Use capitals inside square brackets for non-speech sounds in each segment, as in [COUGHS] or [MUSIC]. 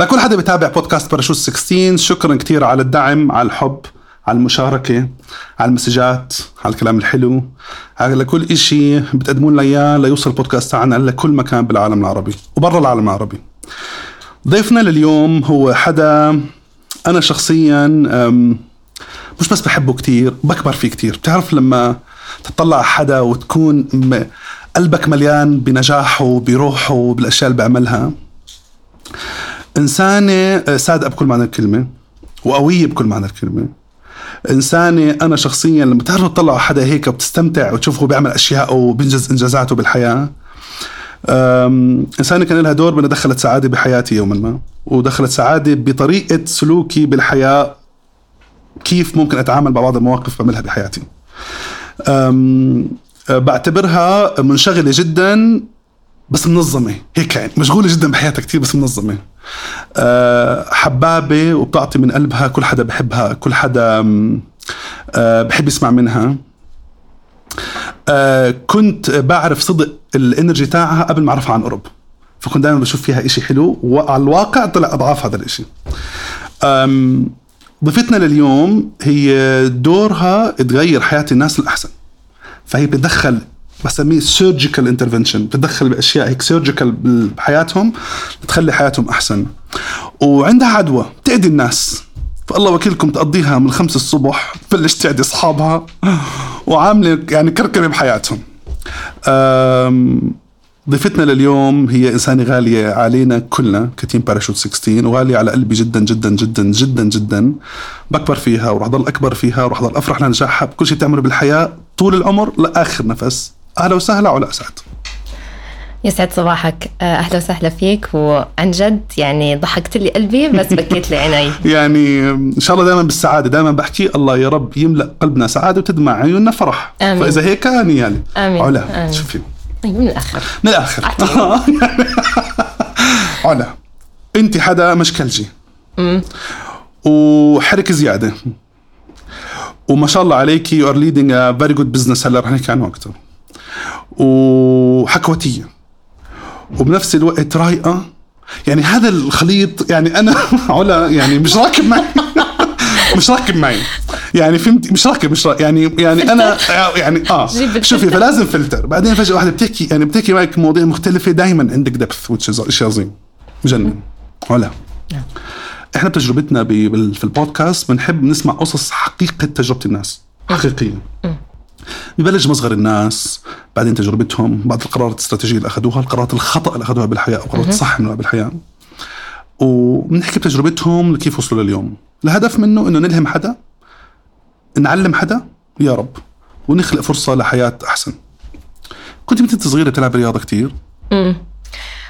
لكل حدا بيتابع بودكاست باراشوت 16 شكرا كثير على الدعم على الحب على المشاركة على المسجات على الكلام الحلو. على كل إشي بتقدمون لنا إياه ليوصل البودكاست تاعنا لكل مكان بالعالم العربي وبرا العالم العربي. ضيفنا لليوم هو حدا أنا شخصيا مش بس بحبه كتير بكبر فيه كتير. بتعرف لما تطلع حدا وتكون قلبك مليان بنجاحه بروحه بالأشياء اللي بيعملها؟ إنسانة آه، صادقة بكل معنى الكلمة وقوية بكل معنى الكلمة. إنسانة أنا شخصيا لما تعرف تطلع على حدا هيك وبتستمتع وتشوفه بيعمل أشياء وبينجز إنجازاته بالحياة. إنسانة كان لها دور بأنها دخلت سعادة بحياتي يوما ما ودخلت سعادة بطريقة سلوكي بالحياة كيف ممكن أتعامل مع بعض المواقف بعملها بحياتي. بعتبرها منشغلة جدا بس منظمة هيك يعني. مشغولة جدا بحياتها كتير بس منظمة. أه حبابة وبتعطي من قلبها كل حدا بحبها كل حدا أه بحب يسمع منها. أه كنت بعرف صدق الإنرجي تاعها قبل ما أعرفها عن قرب فكنت دائما بشوف فيها إشي حلو وعلى الواقع طلع أضعاف هذا الإشي. ضيفتنا لليوم هي دورها تغير حياة الناس الاحسن فهي بتدخل بسميه surgical intervention بتدخل بأشياء هيك surgical بحياتهم بتخلي حياتهم أحسن. وعندها عدوى تأذي الناس. فالله وكيلكم تقضيها من الخمس الصبح تبلش تعدي أصحابها. وعاملة يعني كركبة بحياتهم. ضيفتنا لليوم هي إنسانة غالية علينا كلنا ك team باراشوت 16 وغالية على قلبي جدا جدا جدا جدا جدا. بكبر فيها ورح ضل أكبر فيها ورح ضل أفرح لنجاحها بكل شيء تعمله بالحياة طول العمر لآخر نفس. أهلا وسهلا علا أسعد يسعد صباحك. آه، أهلا وسهلا فيك. وعن جد يعني ضحكت لي قلبي بس [LAUGHS] بكيت لي عيني. يعني إن شاء الله دائما بالسعادة. دائما بحكي الله يا رب يملأ قلبنا سعادة وتدمع عيوننا فرح. آمين. فإذا هيك هنيالي آمين. علا آمين. شوفي. طيب من الآخر. من الآخر. علا [LAUGHS] أنت حدا مشكلجي. وحركه زيادة. وما شاء الله عليك you are leading a very good business هلا رح نحكي عنه أكثر وحكواتية. وبنفس الوقت رايقة. يعني هذا الخليط يعني أنا [LAUGHS] علا يعني مش راكب معي. [LAUGHS] مش راكب معي. يعني فهمت؟ مش راكب مش راكب. يعني يعني أنا يعني آه. شوفي فلازم فلتر. بعدين فجأة واحدة بتحكي يعني بتحكي معك مواضيع مختلفة. دائما عندك depth شيء عظيم. مجنن علا. نعم. إحنا بتجربتنا في البودكاست بنحب نسمع قصص حقيقة تجربة الناس. حقيقيه ببلش مصغر الناس بعدين تجربتهم بعض القرارات الاستراتيجيه اللي أخذوها القرارات الخطأ اللي أخذوها بالحياة أو القرارات الصح اللي بالحياة. وبنحكي بتجربتهم لكيف وصلوا لليوم. الهدف منه إنه نلهم حدا نعلم حدا يا رب ونخلق فرصة لحياة أحسن. كنت بنت صغيرة تلعب رياضة امم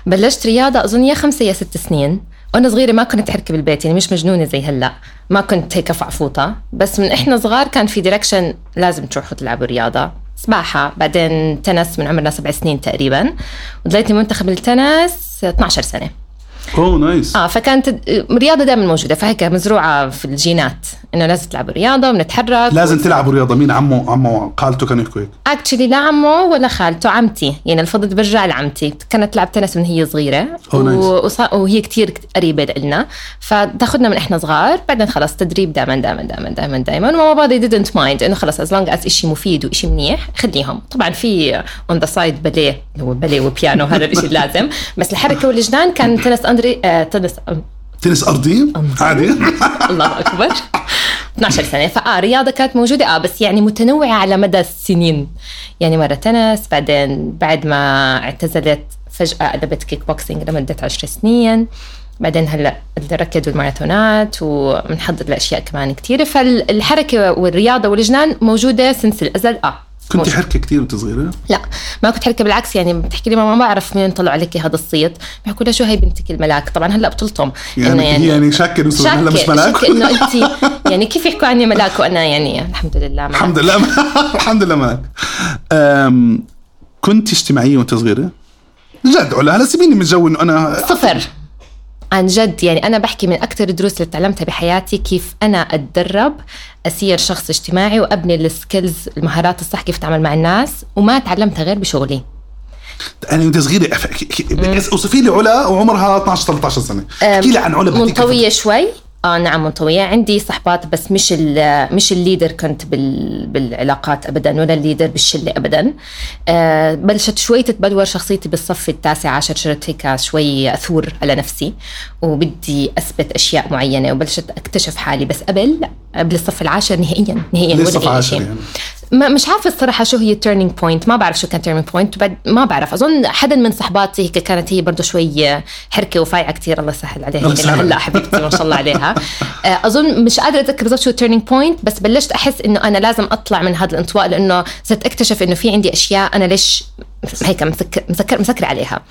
بلشت رياضة أظن يا خمسة يا ست سنين. وأنا صغيرة ما كنت حركة بالبيت يعني مش مجنونة زي هلأ. ما كنت هيك فعفوطه بس من إحنا صغار كان في direction لازم تروحوا تلعبوا رياضة. سباحة بعدين تنس من عمرنا سبع سنين تقريبا. وضليتني منتخب التنس 12 سنة. أوه nice آه فكانت الرياضه دائما موجودة. فهيك مزروعة في الجينات. إنه لازم تلعبوا رياضة ونتحرك لازم و... تلعبوا رياضة. مين؟ عمو عمو خالته كانوا يحكوا هيك. actually لا عمو ولا خالته عمتي. يعني الفضل برجع لعمتي. كانت تلعب تنس من هي صغيرة. nice. وص... وهي كثير قريبة لنا. فتأخذنا من إحنا صغار. بعدين خلص تدريب دائما دائما دائما دائما دائما وماما بابا didn't mind إنه خلص as long as شيء مفيد وشيء منيح خليهم. طبعا في on the side ballet اللي هو ballet وبيانو هذا الشيء لازم بس الحركة والجنان كان [COUGHS] تنس أندري آه تنس تنس أرضي. عادي. [LAUGHS] الله أكبر. 12 سنة. فاه رياضه كانت موجودة. آه بس يعني متنوعة على مدى السنين. يعني مرة تنس بعدين بعد ما اعتزلت فجأة قلبت كيك بوكسينج لمدة 10 سنين. بعدين هلأ ركضوا الماراثونات وبنحضر لاشياء كمان كثيره فالحركة والرياضة والجنان موجودة since الأزل. آه كنت حركة كثير وانت صغيرة؟ لا ما كنت حركة بالعكس يعني بتحكي لي ماما ما بعرف مين طلع عليك هذا الصيت. بحكوا لها شو هي بنتك الملاك. طبعا هلأ بطلتم يعني يعني, يعني شاكر هلا مش ملاك؟ شك إنه [LAUGHS] انت يعني كيف يحكوا عني ملاك وأنا يعني الحمد لله ملاك. الحمد لله الحمد لله ملاك. كنت اجتماعية وانت صغيرة؟ جد علا هلا سيبيني من جو إنه أنا صفر. عن جد يعني أنا بحكي من أكثر الدروس اللي تعلمتها بحياتي كيف أنا أتدرب أصير شخص اجتماعي وأبني ال skills المهارات الصح كيف أتعامل مع الناس وما تعلمتها غير بشغلي. أنا وأنت صغيرة أوصفي لي علا وعمرها 12 13 سنة. احكي لي عن علا منطوية شوي. آه نعم منطويه عندي صحبات بس مش ال- مش ال leader كنت بال بالعلاقات ابدا ولا ال leader بالشلة ابدا آه بلشت شوي تتبلور شخصيتي بالصف التاسع عشر صرت هيك شوي أثور على نفسي وبدي أثبت أشياء معينة وبلشت أكتشف حالي بس قبل قبل الصف العاشر نهائيا نهائيا ولا صف أي عاشر شيء. يعني؟ ما مش عارفة الصراحة شو هي ال turning point ما بعرف شو كان turning point ما بعرف. أظن حدا من صحباتي هيك كانت هي برضه شوي حركة وفايعه كثير الله يسهل عليها. هلا حبيبتي ما شاء الله عليها. [LAUGHS] آه، أظن مش قادرة أتذكر بالضبط شو ال turning point بس بلشت أحس إنه أنا لازم أطلع من هذا الانطواء لأنه صرت أكتشف إنه في عندي أشياء أنا ليش هيك مسكر مسكر مسكرة عليها.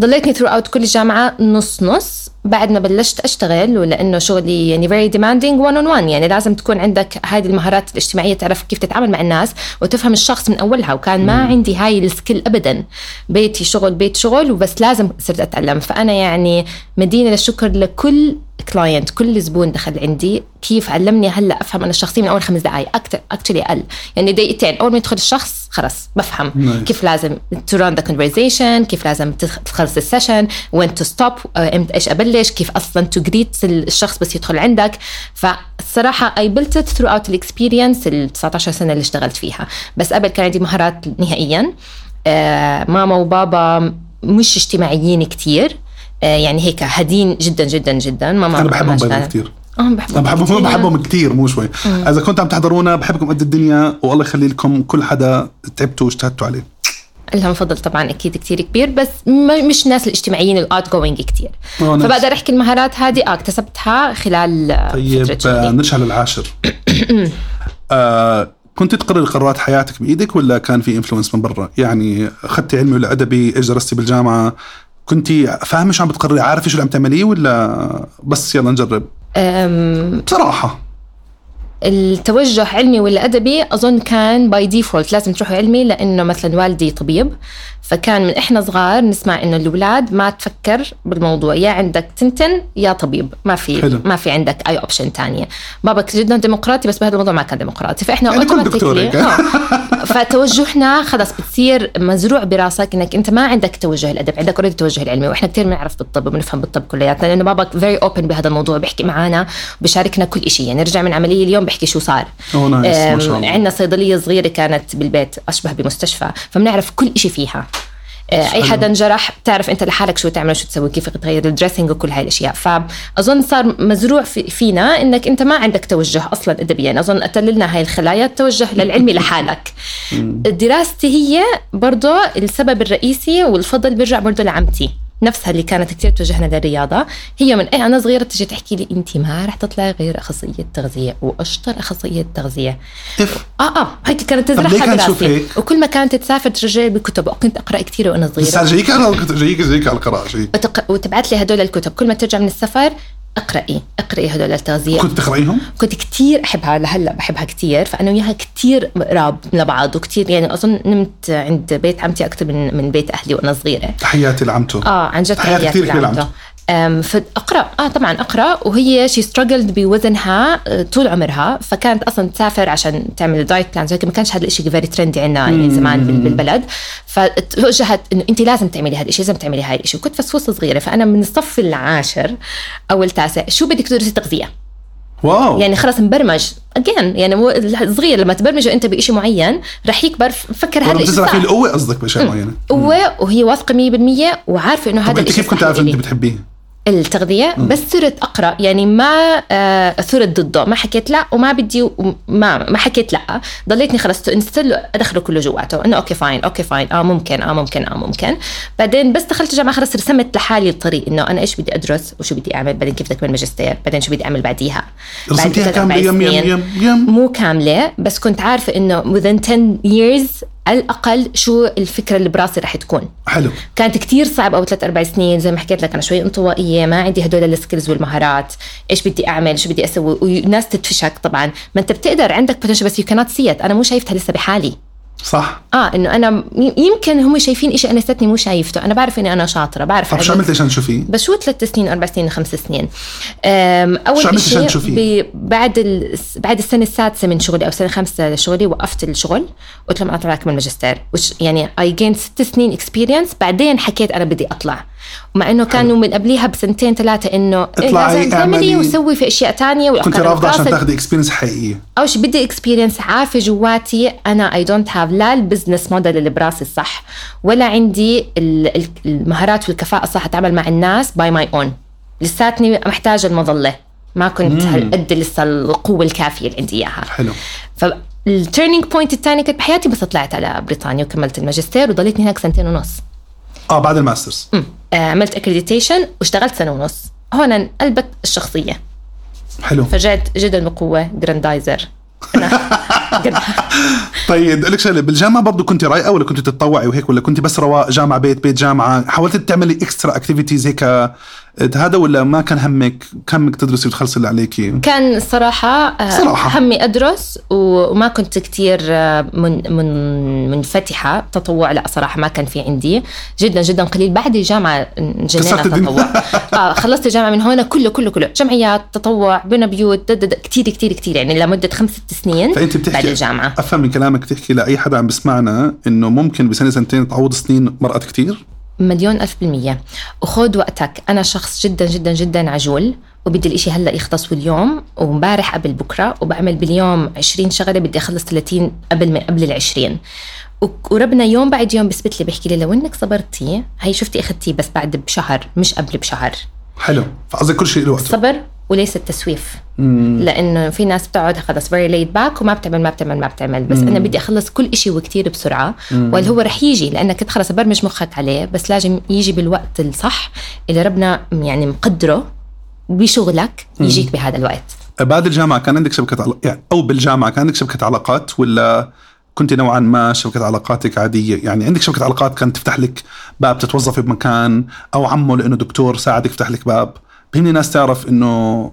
ضليتني throughout كل الجامعة نص نص. بعد ما بلشت أشتغل ولأنه شغلي يعني very demanding 1 on 1 يعني لازم تكون عندك هذه المهارات الاجتماعية تعرف كيف تتعامل مع الناس وتفهم الشخص من أولها وكان ما عندي هاي ال skill ابدا. بيتي شغل بيت شغل وبس لازم صرت أتعلم. فأنا يعني مدينة للشكر لكل client كل زبون دخل عندي كيف علمني هلأ أفهم أنا الشخصية من أول خمس دقائق أكثر actually أقل. يعني دقيقتين أول ما يدخل الشخص خلص بفهم Nice. كيف لازم to run the conversation كيف لازم تخ- تخلص ال session when to stop إمتى إيش أبلش كيف أصلا to greet الشخص بس يدخل عندك. فالصراحه I built it throughout ال experience ال 19 سنة اللي اشتغلت فيها. بس قبل كان عندي مهارات نهائيا. آه، ماما وبابا مش اجتماعيين كتير. يعني هيك هادين جدا جدا جدا ماما أنا بحبهم ما اشتغلت. كثير آه بحبهم أنا بحبهم. بحبهم كثير مو شوي إذا كنت عم تحضرونا بحبكم قد الدنيا والله يخلي لكم كل حدا تعبتوا واجتهدتوا عليه لهم فضل طبعا أكيد كتير كبير بس مش ناس الاجتماعيين ال outgoing آه، ناس. فبقدر أحكي المهارات هذه آه اكتسبتها خلال آه، طيب آه،. نرجع للعاشر [COUGHS] آه كنت تقرري قرارات حياتك بإيدك ولا كان في influence من برا؟ يعني أخذتي علمي ولا ادبي؟ إيش درستي بالجامعة؟ كنتي فاهمة شو عم بتقرري؟ عارفة شو اللي عم تعمليه ولا بس يلا نجرب؟ أم، بصراحة التوجه علمي ولا ادبي أظن كان by default لازم تروحوا علمي لأنه مثلا والدي طبيب فكان من إحنا صغار نسمع إنه الأولاد ما تفكر بالموضوع يا عندك تنتين يا طبيب ما في حلو. ما في عندك أي option تانية بابك جدا ديمقراطي بس بهذا الموضوع ما كان ديمقراطي فإحنا يعني كل دكتور. [LAUGHS] فتوجهنا خلص بتصير مزروع براسك إنك أنت ما عندك توجه الادب عندك already توجه العلمي وإحنا كثير بنعرف بالطب وبنفهم بالطب كلياتنا لأنه بابك very open بهذا الموضوع بيحكي معنا وبيشاركنا كل شيء يعني رجع من عملية اليوم بيحكي شو صار. عندنا صيدلية صغيرة كانت بالبيت أشبه بمستشفى فبنعرف كل شيء فيها. أي حدا انجرح بتعرف أنت لحالك شو تعمل شو تسوي كيف تغير ال dressing وكل هاي الأشياء. فأظن صار مزروع في فينا إنك أنت ما عندك توجه أصلا ادبيا. أظن قتللنا هاي الخلايا التوجه للعلمي [LAUGHS] لحالك. دراستي هي برضه السبب الرئيسي والفضل بيرجع برضه لعمتي. نفسها اللي كانت كثير توجهنا للرياضه هي من إيه أنا صغيرة تجي تحكي لي انت ما رح تطلعي غير أخصائية تغذية وأشطر أخصائية تغذية. اف آه آه هيك كانت تزرعها براسي؟ وكل ما كانت تسافر ترجع لي بالكتب. وكنت أقرأ كثير وأنا بس صغيره جايك على جايك جايك على القراءة جايك؟ وتق... وتبعت لي هدول الكتب. كل ما ترجع من السفر اقرأي اقرأي هدول التغذية. كنت تقرأيهم؟ كنت كتير أحبها لهلأ بحبها كتير. فأنا وياها كتير قراب لبعض وكتير يعني أظن نمت عند بيت عمتي أكثر من من بيت أهلي وأنا صغيرة. تحياتي لعمته. آه عن جد تحياتي كثير لعمته. فأقرأ. آه طبعا أقرأ. وهي شي struggled بوزنها طول عمرها. فكانت أصلا تسافر عشان تعمل diet plans ما كانش هذا الشيء very trendy عندنا يعني زمان بال- بالبلد. فتوجهت إنه انت لازم تعملي هذا الشيء لازم تعملي هاي الشيء وكنت فسفوسه صغيرة. فأنا من الصف العاشر أو التاسع شو بدك تدرسي تغذية؟ واو. يعني خلص مبرمج. again يعني مو صغير. لما تبرمجه أنت بشيء معين رح يكبر. فكر هذا الشيء بتزرع فيه القوة قصدك باشياء معينة. قوة وهي واثقة 100% وعارفة إنه هذا الشيء كيف كنت عارفة. أنت بتحبيه؟ التغذية بس صرت أقرأ. يعني ما آه، ثرت ضده. ما حكيت لا وما بدي ما ما حكيت لا. ضليتني خلص instill أدخله كله جواته. إنه okay fine okay fine. آه ممكن آه ممكن آه ممكن. بعدين بس دخلت الجامعة خلص رسمت لحالي الطريق إنه أنا إيش بدي أدرس وشو بدي أعمل. بعدين كيف بدي أكمل ماجستير. بعدين شو بدي أعمل بعديها. بعد رسمتيها كاملة؟ يم يم. يم يم. مو كاملة بس كنت عارفة إنه within 10 years على الأقل شو الفكرة اللي براسي رح تكون. حلو. كانت كتير صعب أول ثلاث أربع سنين زي ما حكيت لك أنا شوي انطوائية ما عندي هدول ال skills والمهارات. إيش بدي أعمل؟ شو بدي أسوي؟ وناس تدفشك طبعا. ما أنت بتقدر عندك potential بس يو كانت سي أنا مو شايفتها لسه بحالي. صح آه إنه أنا يمكن هم شايفين شيء أنا لساتني مو شايفته أنا بعرف إني أنا شاطرة بعرف طب شو أعمل- عملت عشان تشوفيه؟ بس شو ثلاث سنين أربع سنين خمس سنين شو اول عملت عشان شيء تشوفيه؟ ب- بعد ال... بعد السنة السادسة من شغلي أو السنة الخامسه لشغلي وقفت الشغل قلت لهم اطلع اكمل ماجستير وش يعني again ست سنين experience بعدين حكيت أنا بدي أطلع ومع إنه كانوا من قبليها بسنتين ثلاثة إنه إيه اطلعي، لازم تعملي. وسوي في أشياء تانية كنت رافضة عشان. تاخذي experience حقيقية. اول شيء بدي experience عارفه جواتي. أنا I don't have لا ال business model اللي براسي الصح ولا عندي ال- ال- المهارات والكفاءة الصح أتعامل مع الناس by my own لساتني محتاجة المظلة. ما كنت هالقد لسه القوة الكافية اللي عندي إياها. حلو. فال turning point الثاني كانت بحياتي بس طلعت على بريطانيا وكملت الماجستير وضليتني هناك سنتين ونص. آه بعد ال masters. آه، عملت accreditation واشتغلت سنة ونص. هون انقلبت الشخصية. حلو. فرجعت جدا بقوه جراندايزر [LAUGHS] طيب بدي لك شغلة بالجامعة برضه كنت رايقة ولا كنت تتطوعي وهيك ولا كنت بس رواق جامعة بيت بيت جامعة؟ حاولت تعملي extra activities هيك؟ آه، هذا ولا ما كان همك؟ كان همك تدرسي وتخلصي اللي عليكي؟ كان الصراحة آه، صراحة. همي أدرس و- وما كنت كتير آه، من من منفتحة تطوع لا صراحة ما كان في عندي. جدا جدا قليل. بعد كسرت الدنيا. تطوع. [LAUGHS] آه خلصت الجامعة من هون كله كله كله. جمعيات تطوع بنا بيوت كتير كتير كتير. يعني لمدة خمس ست سنين. فانت بتحكي بعد الجامعة. أفهم من كلامك بتحكي لأي حدا عم بسمعنا إنه ممكن بسنة سنتين تعوض سنين مرقت كتير؟ مليون ألف بالمية. وخذ وقتك. أنا شخص جدا جدا جدا عجول وبدي الإشي هلأ يخلص واليوم ومبارح قبل بكرة وبعمل باليوم 20 شغلة بدي أخلص 30 قبل من قبل ال 20 وك- وربنا يوم بعد يوم بيثبت لي بيحكي لي لو إنك صبرتي هي شفتي اخذتيه بس بعد بشهر مش قبل بشهر. حلو. فقصدك كل شيء له وقته. الصبر وليس التسويف. لأنه في ناس بتقعد خلص very laid back وما بتعمل ما بتعمل ما بتعمل. بس أنا بدي أخلص كل إشي وكتير بسرعة. واللي هو رح يجي؟ لأنك خلص برمج مخك عليه بس لازم يجي بالوقت الصح اللي ربنا يعني مقدره بشغلك يجيك بهذا الوقت. بعد الجامعة كان عندك شبكة يعني أو بالجامعة كان عندك شبكة علاقات ولا كنت نوعا ما شبكة علاقاتك عادية. يعني عندك شبكة علاقات كانت تفتح لك باب تتوظفي بمكان أو عمه لأنه دكتور ساعدك يفتح لك باب. بهمني ناس تعرف إنه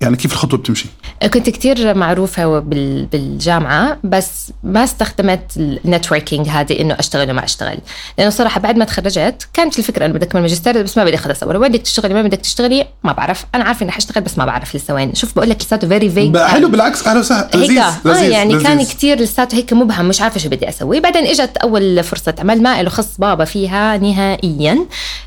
يعني كيف الخطوة بتمشي؟ كنت كتير معروفة بال- بالجامعة بس ما استخدمت النتوركينج هذه إنه أشتغل وما أشتغل. لأنه صراحة بعد ما تخرجت كانت الفكرة إنه بدي اكمل ماجستير بس ما بدي اخذ اصور وين بدك تشتغلي؟ وين بدك تشتغلي؟ ما بعرف. أنا عارفة إني حاشتغل بس ما بعرف لسه وين. شوف بقول لك لساته very vague حلو بالعكس أهلا وسهلا لذيذ لذيذ يعني لذيذ. كان كتير لساته هيك مبهم مش عارفة شو بدي أسوي. بعدين إجت أول فرصة عمل ما له خص بابا فيها نهائيا.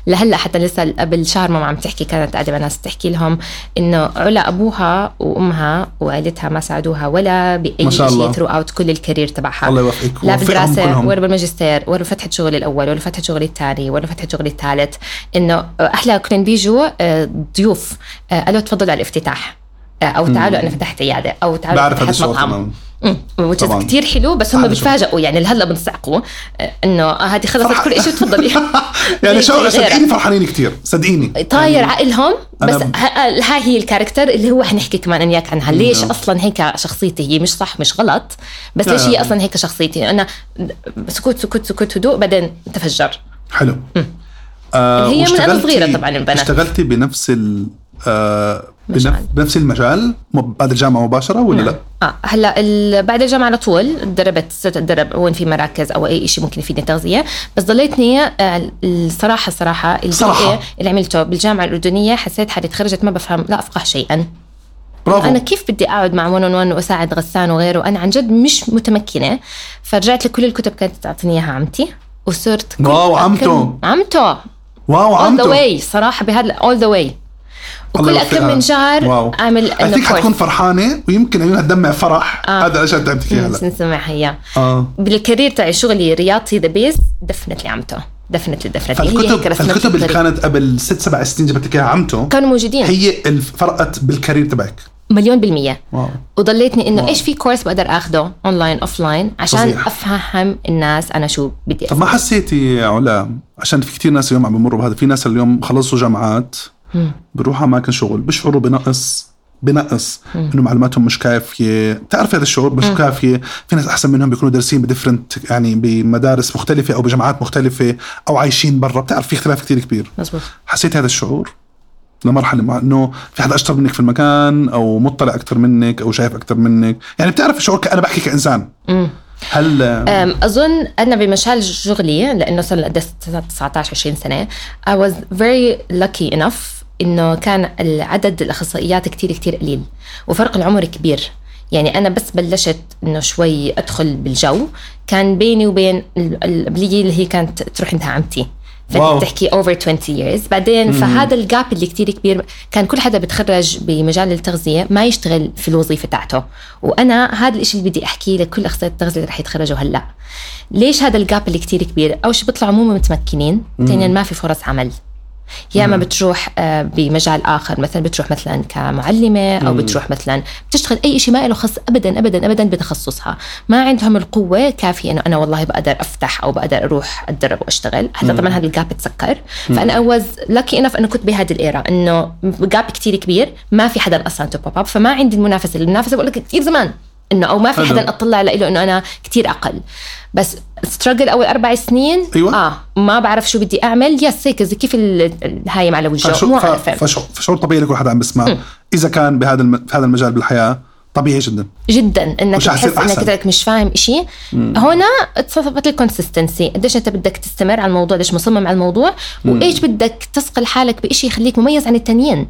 لهلأ حتى لسه قبل شهر ماما عم تحكي كانت قاعدة مع ناس تحكي لهم إنه علا أبوها وأمها وعائلتها ما ساعدوها ولا بأي. شيء throughout كل ال career تبعها. الله يوفقك. لا بالدراسة. ولا بالماجستير ولا فتحه شغلي الأول ولا فتحه شغلي الثاني ولا فتحه شغلي الثالث. إنه أحلى كنا بيجوا آه، ضيوف. آه، قالوا تفضلوا على الافتتاح. آه، أو تعالوا أنا فتحت عيادة. أو تعالوا فتحت مطعم تماما وتش طبعاً. كثير حلو بس هم بيتفاجئوا. يعني هلا بنصعقوا آه، إنه آه، هذه خلصت كل شيء تفضلي. [LAUGHS] يعني [LAUGHS] شو. صدقيني فرحانين كثير صدقيني. طاير يعني عقلهم بس أنا- ه- هاي هي الكاركتر اللي هو حنحكي كمان أنا وياك عنها ليش. أصلا هيك شخصيتي هي مش صح مش غلط بس ليش. هي أصلا هيك شخصيتي؟ أنا سكوت سكوت سكوت هدوء بعدين تفجر. حلو. آه هي من واشتغلتي- صغيرة طبعاً البنات. اشتغلتي بنفس ال آه بنف... مجال. بنفس المجال بعد الجامعة مباشرة ولا لا؟ آه هلا ال- بعد الجامعة على طول دربت صرت اتدرب وين في مراكز أو أي شيء ممكن يفيدني تغذية. بس ضليتني آه، الصراحه الصراحه ال صراحة. BA اللي عملته بالجامعة الأردنية حسيت حالي تخرجت ما بفهم لا أفقه شيئا. برافو. أنا كيف بدي أقعد مع ون ون وأساعد غسان وغيره؟ أنا عن جد مش متمكنة. فرجعت لكل الكتب كانت تعطيني إياها عمتي وصرت واو، عمته. عمته. واو اول ذا عمته. واي صراحة بهذا اول ذا واي وكل يوفقها. كم من شهر واو. اعمل I think حتكون فرحانة ويمكن عيونها تدمع فرح. آه. هذا الأشياء اللي بتحكيها هلا نسمعها اياه آه. بالكارير تاعي شغلي رياضي ذا بيس دفنت لي عمته دفنت لي دفنت هي الكتب اللي. كانت قبل ست سبع سنين جبت لك إياها عمته كانوا موجودين. هي فرقت بالكارير تبعك. مليون بالمية. wow. وضليتني إنه. إيش في كورس بقدر آخده online offline عشان فظيع. أفهم الناس أنا شو بدي طب ما حسيتي يا علا؟ عشان في كثير ناس اليوم عم بمروا بهذا. في ناس اليوم خلصوا جامعات بروحوا اماكن شغل بيشعروا بنقص بنقص إنه معلوماتهم مش كافية. بتعرف هذا الشعور؟ مش كافية. في ناس أحسن منهم بيكونوا دارسين ب different يعني بمدارس مختلفة أو بجامعات مختلفة أو عايشين برا. بتعرف في اختلاف كثير كبير. مزبوط حسيت هذا الشعور لمرحلة مع إنه في حدا أشطر منك في المكان أو مطلع أكثر منك أو شايف أكثر منك. يعني بتعرف الشعور أنا بحكي كإنسان. مم. هل أظن أنا بمجال شغلي لأنه صار لي قد 19 20 سنة I was very lucky enough إنه كان العدد الأخصائيات كتير كتير قليل وفرق العمر كبير. يعني أنا بس بلشت إنه شوي أدخل بالجو كان بيني وبين ال- القبلية اللي هي كانت تروح عندها عمتي. واو. فانت تحكي over 20 years. بعدين فهذا ال gap اللي كتير كبير كان كل حدا بتخرج بمجال التغذية ما يشتغل في الوظيفة تاعته. وأنا هذا الشيء اللي بدي أحكيه لكل اخصائيات التغذية اللي رح يتخرجوا هلأ. ليش هذا ال gap اللي كتير كبير؟ أول شيء بيطلعوا مو متمكنين ثانيا ما في فرص عمل. يا اما بتروح آه، بمجال آخر مثلا بتروح مثلا كمعلمة أو بتروح مثلا بتشتغل أي شيء ما له خص ابدا ابدا ابدا بتخصصها. ما عندهم القوة كافية إنه أنا والله بقدر أفتح أو بقدر أروح أتدرب وأشتغل. هلأ طبعا هذا ال gap تسكر. فأنا was lucky enough إنه كنت بهذه ال era إنه gap كتير كبير ما في حدا أصلا to pop up فما عندي المنافسة. المنافسة بقول لك كثير زمان إنه أو ما في. حدا أطلع له إنه أنا كتير أقل. بس struggle أول أربع سنين أيوة. آه ما بعرف شو بدي أعمل. yes هيك زي كيف ال- الهايم على وجهه فشو مو عارفة. فشعور طبيعي لكل حدا عم بسمع. إذا كان بهذا الم... في هذا المجال بالحياة طبيعي جدا. جدا إنك تحس إنك. انك مش فاهم شيء هنا اتصفت ال consistency قديش أنت بدك تستمر على الموضوع قديش مصمم على الموضوع وإيش بدك تصقل حالك بشيء يخليك مميز عن التانيين؟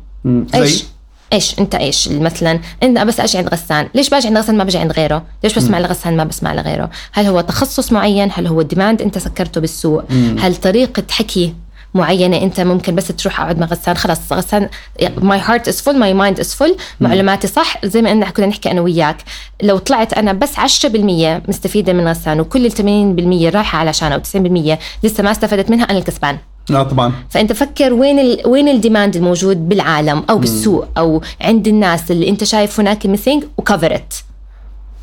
إيش؟ إيش أنت إيش مثلا؟ انت بس أجي عند غسان. ليش باجي عند غسان؟ ما بجي عند غيره. ليش بسمع لغسان؟ ما بسمع لغيره. هل هو تخصص معين؟ هل هو demand أنت سكرته بالسوق؟ هل طريقة حكي معينة أنت ممكن بس تروح أقعد مع غسان؟ خلاص غسان my heart is full my mind is full معلوماتي صح زي ما إن كنا نحكي أنا وياك. لو طلعت أنا بس 10% مستفيدة من غسان وكل ال 80% رايحة علشان أو 90% لسه ما استفدت منها أنا الكسبان. لا طبعا. فأنت فكر وين ال وين ال demand الموجود بالعالم أو بالسوق أو عند الناس اللي أنت شايف هناك missing و cover it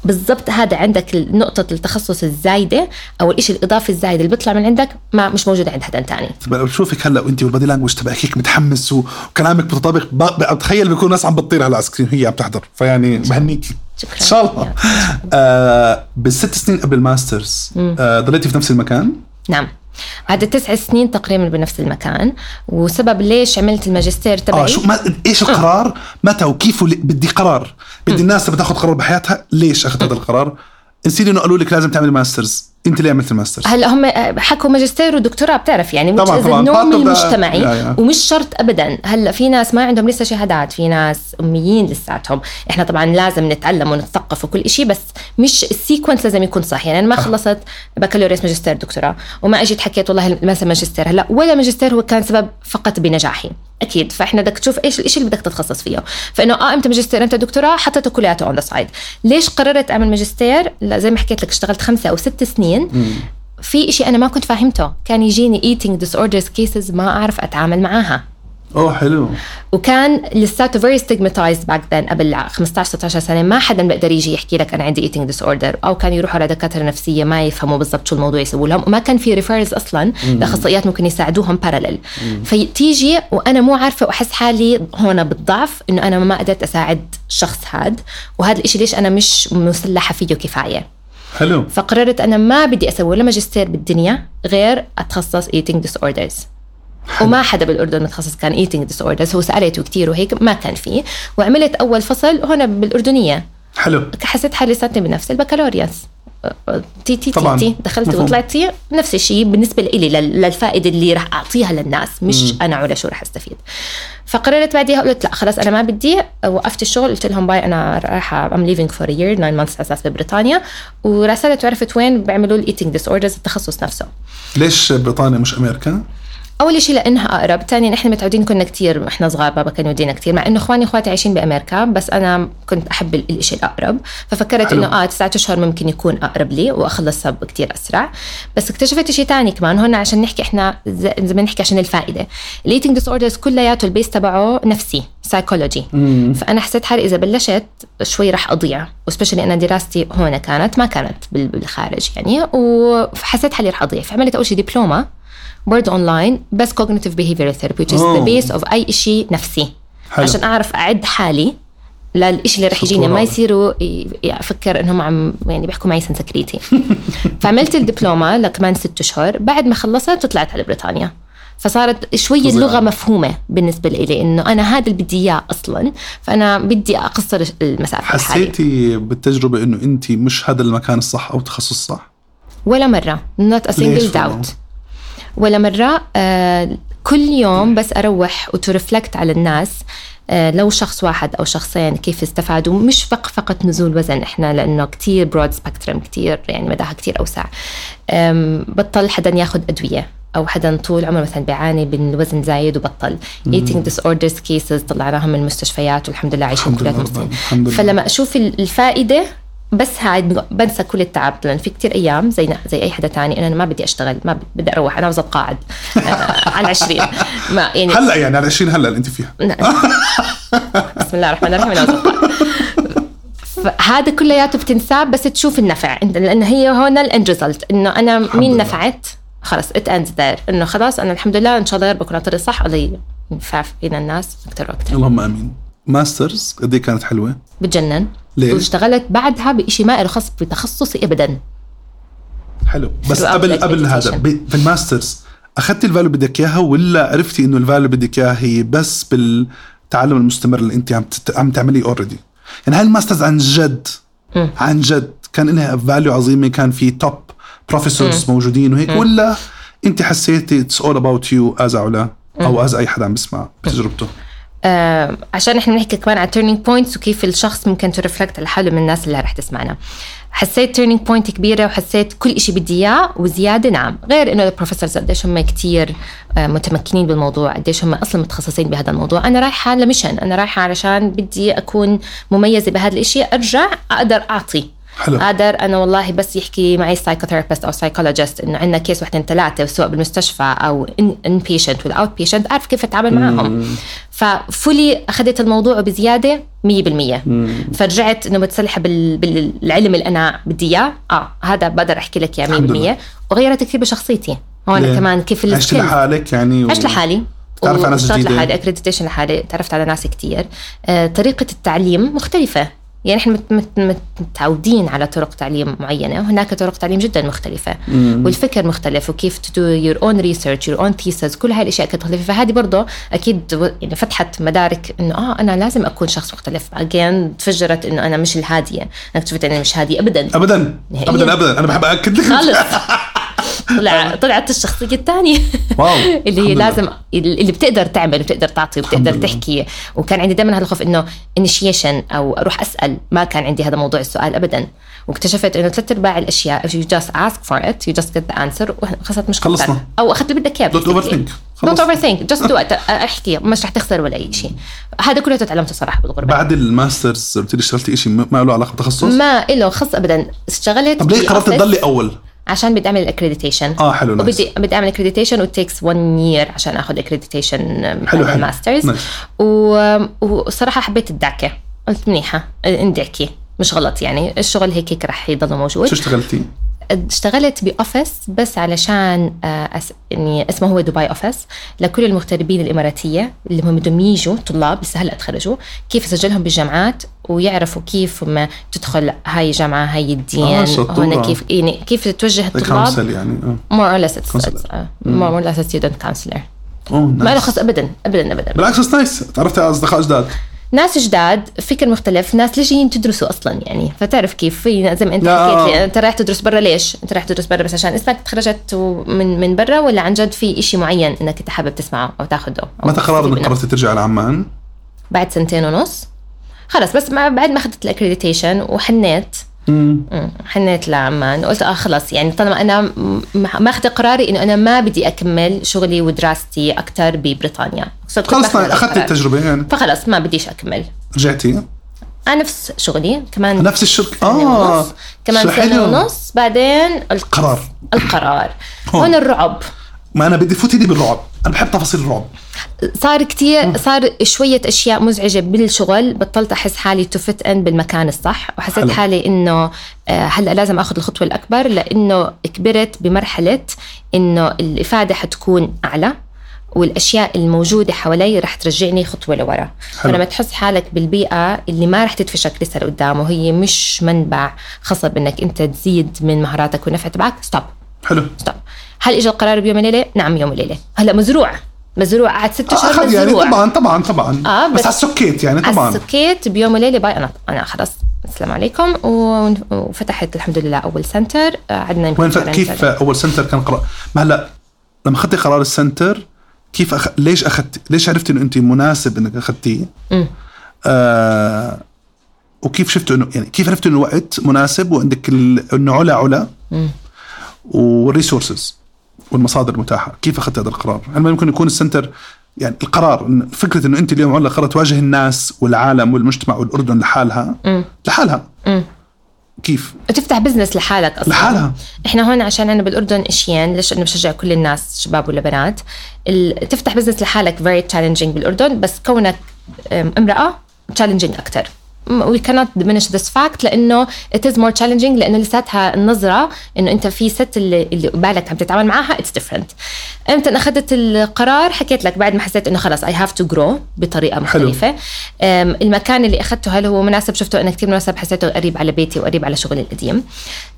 بالضبط هذا عندك نقطة التخصص الزايدة أو الإشي الإضافي الزايد اللي بيطلع من عندك ما مش موجود عند حدا تاني. بشوفك هلأ وأنت وال body language تبعك هيك متحمس وكلامك متطابق بتخيل بيكون ناس عم بتطير على ال screen هي عم تحضر. فيعني بهنيكي شكراً. إن شاء الله. [LAUGHS] آه بالست سنين قبل ال masters آه ضليتي في نفس المكان؟ نعم. قعدت تسع سنين تقريبا بنفس المكان. وسبب ليش عملت الماجستير تبعي؟ آه شو ما إيش القرار؟ متى وكيف بدي قرار؟ بدي الناس بتاخذ قرار بحياتها ليش اخذت هذا القرار؟ نسيت إنه قالوا لك لازم تعمل masters انت ليه عملت ال masters. هلا هم حكوا ماجستير ودكتوراه بتعرف يعني طبعاً، طبعاً. النورم المجتمعي يا- يا. ومش شرط ابدا. هلا في ناس ما عندهم لسه شهادات في ناس أميين لساتهم. إحنا طبعا لازم نتعلم ونتثقف وكل شيء بس مش ال sequence لازم يكون صح يعني أنا ما خلصت بكالوريوس ماجستير دكتوراه وما إجيت حكيت والله مثلا ماجستير. هلا ولا ماجستير هو كان سبب فقط بنجاحي. أكيد. فإحنا بدك تشوف إيش الشيء اللي بدك تتخصص فيه. فإنه آه إمتى ماجستير إمتى دكتوراه حطيته كلياته on the side ليش قررت أعمل ماجستير؟ لا زي ما حكيت لك اشتغلت خمسة أو ست سنين. في إشي أنا ما كنت فاهمته. كان يجيني eating disorders cases ما أعرف أتعامل معاها. أوه حلو. وكان لساته very stigmatized back then قبل 15 16 سنة ما حدا بيقدر يجي يحكي لك أنا عندي eating disorder أو كان يروحوا على دكاتره نفسية ما يفهموا بالضبط شو الموضوع يسووا لهم وما كان في ريفيرز أصلا لأخصائيات ممكن يساعدوهم بارلل فتيجي وأنا مو عارفة وأحس حالي هون بالضعف إنه أنا ما قدرت أساعد الشخص هاد. وهذا الشيء ليش أنا مش مسلحة فيه كفاية. حلو. فقررت أنا ما بدي أسوي ولا ماجستير بالدنيا غير أتخصص eating disorders. وما حدا بالأردن متخصص كان eating disorders هو سألته كثير وهيك ما كان فيه. وعملت أول فصل هنا بالأردنية. حلو. حسيت حالي لساتني بنفس البكالوريوس. تي تي طبعاً. تي. تي دخلت مفهوم. وطلعتي نفس الشيء بالنسبة لي لل- للفائدة اللي راح أعطيها للناس مش أنا ولا شو راح أستفيد. فقررت بعديها قلت لا خلاص أنا ما بدي. وقفت الشغل قلت لهم باي أنا رايحة I'm leaving for year 9 months أساس ببريطانيا. وراسلت وعرفت وين بيعملوا ال eating disorders التخصص نفسه. ليش بريطانيا مش أمريكا؟ أول شيء لأنها أقرب ثانيا نحن متعودين كنا كثير إحنا صغار بابا كان يودينا كثير مع إنه إخواني واخواتي عايشين بأمريكا بس أنا كنت أحب ال- الشيء الأقرب. ففكرت. إنه آه تسعة أشهر ممكن يكون أقرب لي واخلصها كثير أسرع. بس اكتشفت شيء ثاني كمان هون عشان نحكي إحنا زي ما نحكي عشان الفائدة. ال eating disorders كلياته ال base تبعه نفسي سايكولوجي فأنا حسيت حالي إذا بلشت شوي راح أضيع و especially أنا دراستي هون كانت ما كانت بال- بالخارج يعني وحسيت حالي راح أضيع. فعملت أول شيء دبلومة وورد اونلاين بس cognitive behavioral therapy which is the base of أي شيء نفسي. حلو. عشان أعرف أعد حالي للشيء اللي رح يجيني. ما يصيروا أفكر إنهم عم يعني بيحكوا معي سنسكريتي [LAUGHS] فعملت الدبلومة لكمان ست أشهر. بعد ما خلصت طلعت على بريطانيا. فصارت شوي. اللغة مفهومة بالنسبة لي إنه أنا هذا اللي بدي إياه أصلا. فأنا بدي أقصر المسافة حسيتي بالتجربة إنه انت مش هذا المكان الصح أو التخصص الصح؟ ولا مرة. Not a single doubt. ولا مرة آه كل يوم بس أروح وترفلكت على الناس آه لو شخص واحد أو شخصين كيف استفادوا. مش فق فقط نزول وزن إحنا لأنه كتير برود سبكترم كتير يعني مداها كتير أوسع. بطل حدا ياخد أدوية أو حدا طول عمره مثلا بيعاني من وزن زايد وبطل. eating disorders cases طلعناهم من المستشفيات والحمد لله عايشين كلياتهم. فلما أشوف ال- الفائدة بس هاي بنسى كل التعب. لأن في كتير أيام زي زي أي حدا تاني أنا ما بدي أشتغل ما بدي أروح أنا عاوزه اتقاعد آه، [LAUGHS] على العشرين. ما يعني هلأ يعني على 20 هلأ اللي أنت فيها. [LAUGHS] بسم الله الرحمن الرحيم. أتقاعد. فهذا كلياته بتنساه بس تشوف النفع. انت لأن هي هون ال end result إنه أنا مين لله. نفعت؟ خلص it ends there إنه خلاص أنا الحمد لله إن شاء الله بكون على الطريق الصح الله ينفع فينا الناس. أكثر وأكثر اللهم آمين. masters قد إيه كانت حلوة؟ بتجنن. ليه؟ واشتغلت بعدها بشيء ما له خص بتخصصي ابدا. حلو. بس قبل قبل هذا في ال masters أخذتي ال value اللي بدك إياها ولا عرفتي إنه ال value اللي بدك إياها هي بس بالتعلم المستمر اللي أنت عم. عم تعمليه already يعني هاي ال masters عن جد مم. عن جد كان لها value عظيمة كان في top professors موجودين وهيك ولا أنت حسيتي it's all about you as علا أو as أي حدا عم بيسمع بتجربته؟ آه عشان إحنا بنحكي كمان على turning points وكيف الشخص ممكن ت reflect على حاله من الناس اللي رح تسمعنا. حسيت turning point كبيرة وحسيت كل شيء بدي إياه وزيادة نعم. غير إنه ال professors قديش هم كثير متمكنين بالموضوع قديش هم أصلا متخصصين بهذا الموضوع. أنا رايحة ل mission أنا رايحة علشان بدي أكون مميزة بهذا الشيء أرجع أقدر أعطي. حلو. قادر أنا والله بس يحكي معي psychotherapist أو psychologist إنه عندنا case واحد اثنين ثلاثة سواء بالمستشفى أو inpatient وال outpatient أعرف كيف أتعامل معهم. ففولي أخذت الموضوع بزيادة 100% فرجعت إنه متسلحه بال... بالعلم اللي أنا بدي إياه. آه هذا بقدر أحكي لك. إياه 100% وغيرت كثير بشخصيتي. هون ليه؟ كمان كيف عشت لحالك يعني و... عشت لحالي. تعرف على ناس جديدة. لحالي اكريديتيشن لحالي. تعرفت على ناس كتير. آه، طريقة التعليم مختلفة. يعني إحنا مت- مت- مت- متعودين على طرق تعليم معينة وهناك طرق تعليم جدا مختلفة والفكر مختلف وكيف do your own research your own thesis كل هاي الأشياء كانت مختلفة. فهذه برضه أكيد يعني فتحت مدارك إنه آه أنا لازم أكون شخص مختلف. Again تفجرت إنه أنا مش الهادية. أنا اكتشفت إني مش هادية ابدا. ابدا. نهائياً. ابدا ابدا. أنا بحب اكد لك. خالص. [LAUGHS] طلع طلعت الشخصية الثانية. wow [LAUGHS] اللي هي. لازم اللي بتقدر تعمل وبتقدر تعطي وبتقدر. تحكي. وكان عندي دائما هذا الخوف إنه انيشيشن أو أروح أسأل. ما كان عندي هذا موضوع السؤال ابدا. واكتشفت إنه ثلاث أرباع الأشياء if you just ask for it you just get the answer وخلصت مشكلتك خلصنا. أو أخذت اللي بدك إياه Don't overthink. don't خلص. overthink. Just do it. [LAUGHS] أحكي. مش رح تخسر ولا أي شيء. هذا كله تعلمته صراحة بالغربة. بعد ال Masters قلت لي اشتغلتي شيء ما له علاقة بتخصص؟ ما له خص ابدا. اشتغلت طب ليه قررت تضلي أول؟ عشان بدي اعمل accreditation آه حلو nice وبدي بدي اعمل accreditation و takes 1 year عشان آخذ accreditation حلو، حلو. Masters. و... وصراحه حبيت الدعكة. قلت منيحة اندعكي. مش غلط يعني. الشغل هيك هيك رح يضل موجود. شو اشتغلتي؟ اشتغلت ب office بس علشان آه، أس... يعني اسمه هو دبي office لكل المغتربين الإماراتية اللي هم بدهم يجوا طلاب لسه هلأ تخرجوا كيف يسجلهم بالجامعات ويعرفوا كيف ما تدخل هاي الجامعة هاي الدين آه،. هون كيف يعني كيف توجه الطلاب. يعني آه. More or less it's, it's uh, more or less a student counselor. اوه ما له خص ابدا ابدا ابدا. بالعكس نايس تعرفتي على أصدقاء جداد؟ ناس جداد فكر مختلف ناس ليش جايين تدرسوا أصلا يعني فتعرف كيف في زي ما أنت. حكيت لي أنت رايح تدرس برا ليش أنت رايح تدرس برا بس عشان اسمك تخرجت من من برا ولا عن جد في إشي معين إنك أنت حابب تسمعه أو تاخده أو متى تستفيد انك منه؟ قررتي ترجعي على عمان؟ بعد سنتين ونص خلص بس بعد ما أخذت الاكريديتيشن وحنيت حنيت لعمان قلت آه خلص. يعني طالما أنا ماخذه قراري إنه أنا ما بدي أكمل شغلي ودراستي أكثر ببريطانيا. خلص القرار. التجربة يعني. فخلص ما بديش أكمل. رجعتي؟ أنا نفس شغلي. كمان نفس الشركة سنة آه. ونص. كمان سنة. ونص. بعدين الق- قرار. القرار. هون. هون الرعب. ما أنا بدي فوتي لي بالرعب. أنا بحب تفاصيل الرعب. صار كتير صار شوية أشياء مزعجة بالشغل بطلت أحس حالي تفت إن بالمكان الصح وحسيت حلو. حالي إنه آه، هلأ لازم أخذ الخطوة الأكبر لأنه كبرت بمرحلة إنه الإفادة حتكون أعلى والأشياء الموجودة حوالي رح ترجعني خطوة لورا. فلما تحس حالك بالبيئة اللي ما رح تدفشك لسه لقدام وهي مش منبع غصب إنك أنت تزيد من مهاراتك والنفع تبعك stop حلو. stop هل اجى القرار بيوم وليله؟ نعم يوم وليله هلأ مزروع. مزروع قعد ست أشهر اخذ يعني مزروع. طبعا طبعا طبعا. آه، بس, بس- على السكيت يعني على طبعا. السكيت بيوم وليله bye أنا أنا خلص السلام عليكم. وفتحت الحمد لله أول center. قعدنا يمكن وين كيف. أول center كان قرار؟ ما هلأ لما أخذتي قرار ال center كيف أخ... ليش اخذتي ليش عرفتي إنه أنت مناسب إنك اخذتيه؟ آه... وكيف شفتوا انه يعني كيف عرفتوا إنه الوقت مناسب وعندك ال... إنه علا علا مم. وال resources والمصادر المتاحه، كيف أخذت هذا القرار؟ هل ممكن يكون ال center يعني القرار فكرة إنه أنت اليوم علا قررت تواجه الناس والعالم والمجتمع والأردن لحالها مم. لحالها مم. كيف؟ وتفتح business لحالك أصلا لحالها إحنا هون عشان أنا بالأردن اشيين ليش إنه بشجع كل الناس شباب ولا بنات ال- تفتح business لحالك very challenging بالأردن بس كونك أم، امرأة challenging أكثر we cannot diminish this fact لأنه it is more challenging لأنه لساتها النظرة إنه أنت في ست اللي, اللي قبالك عم تتعامل معها it's different. إمتى أخذت القرار؟ حكيت لك بعد ما حسيت إنه خلص I have to grow بطريقة مختلفة. المكان اللي أخذته هل هو مناسب؟ شفته انه كثير مناسب حسيته قريب على بيتي وقريب على شغلي القديم.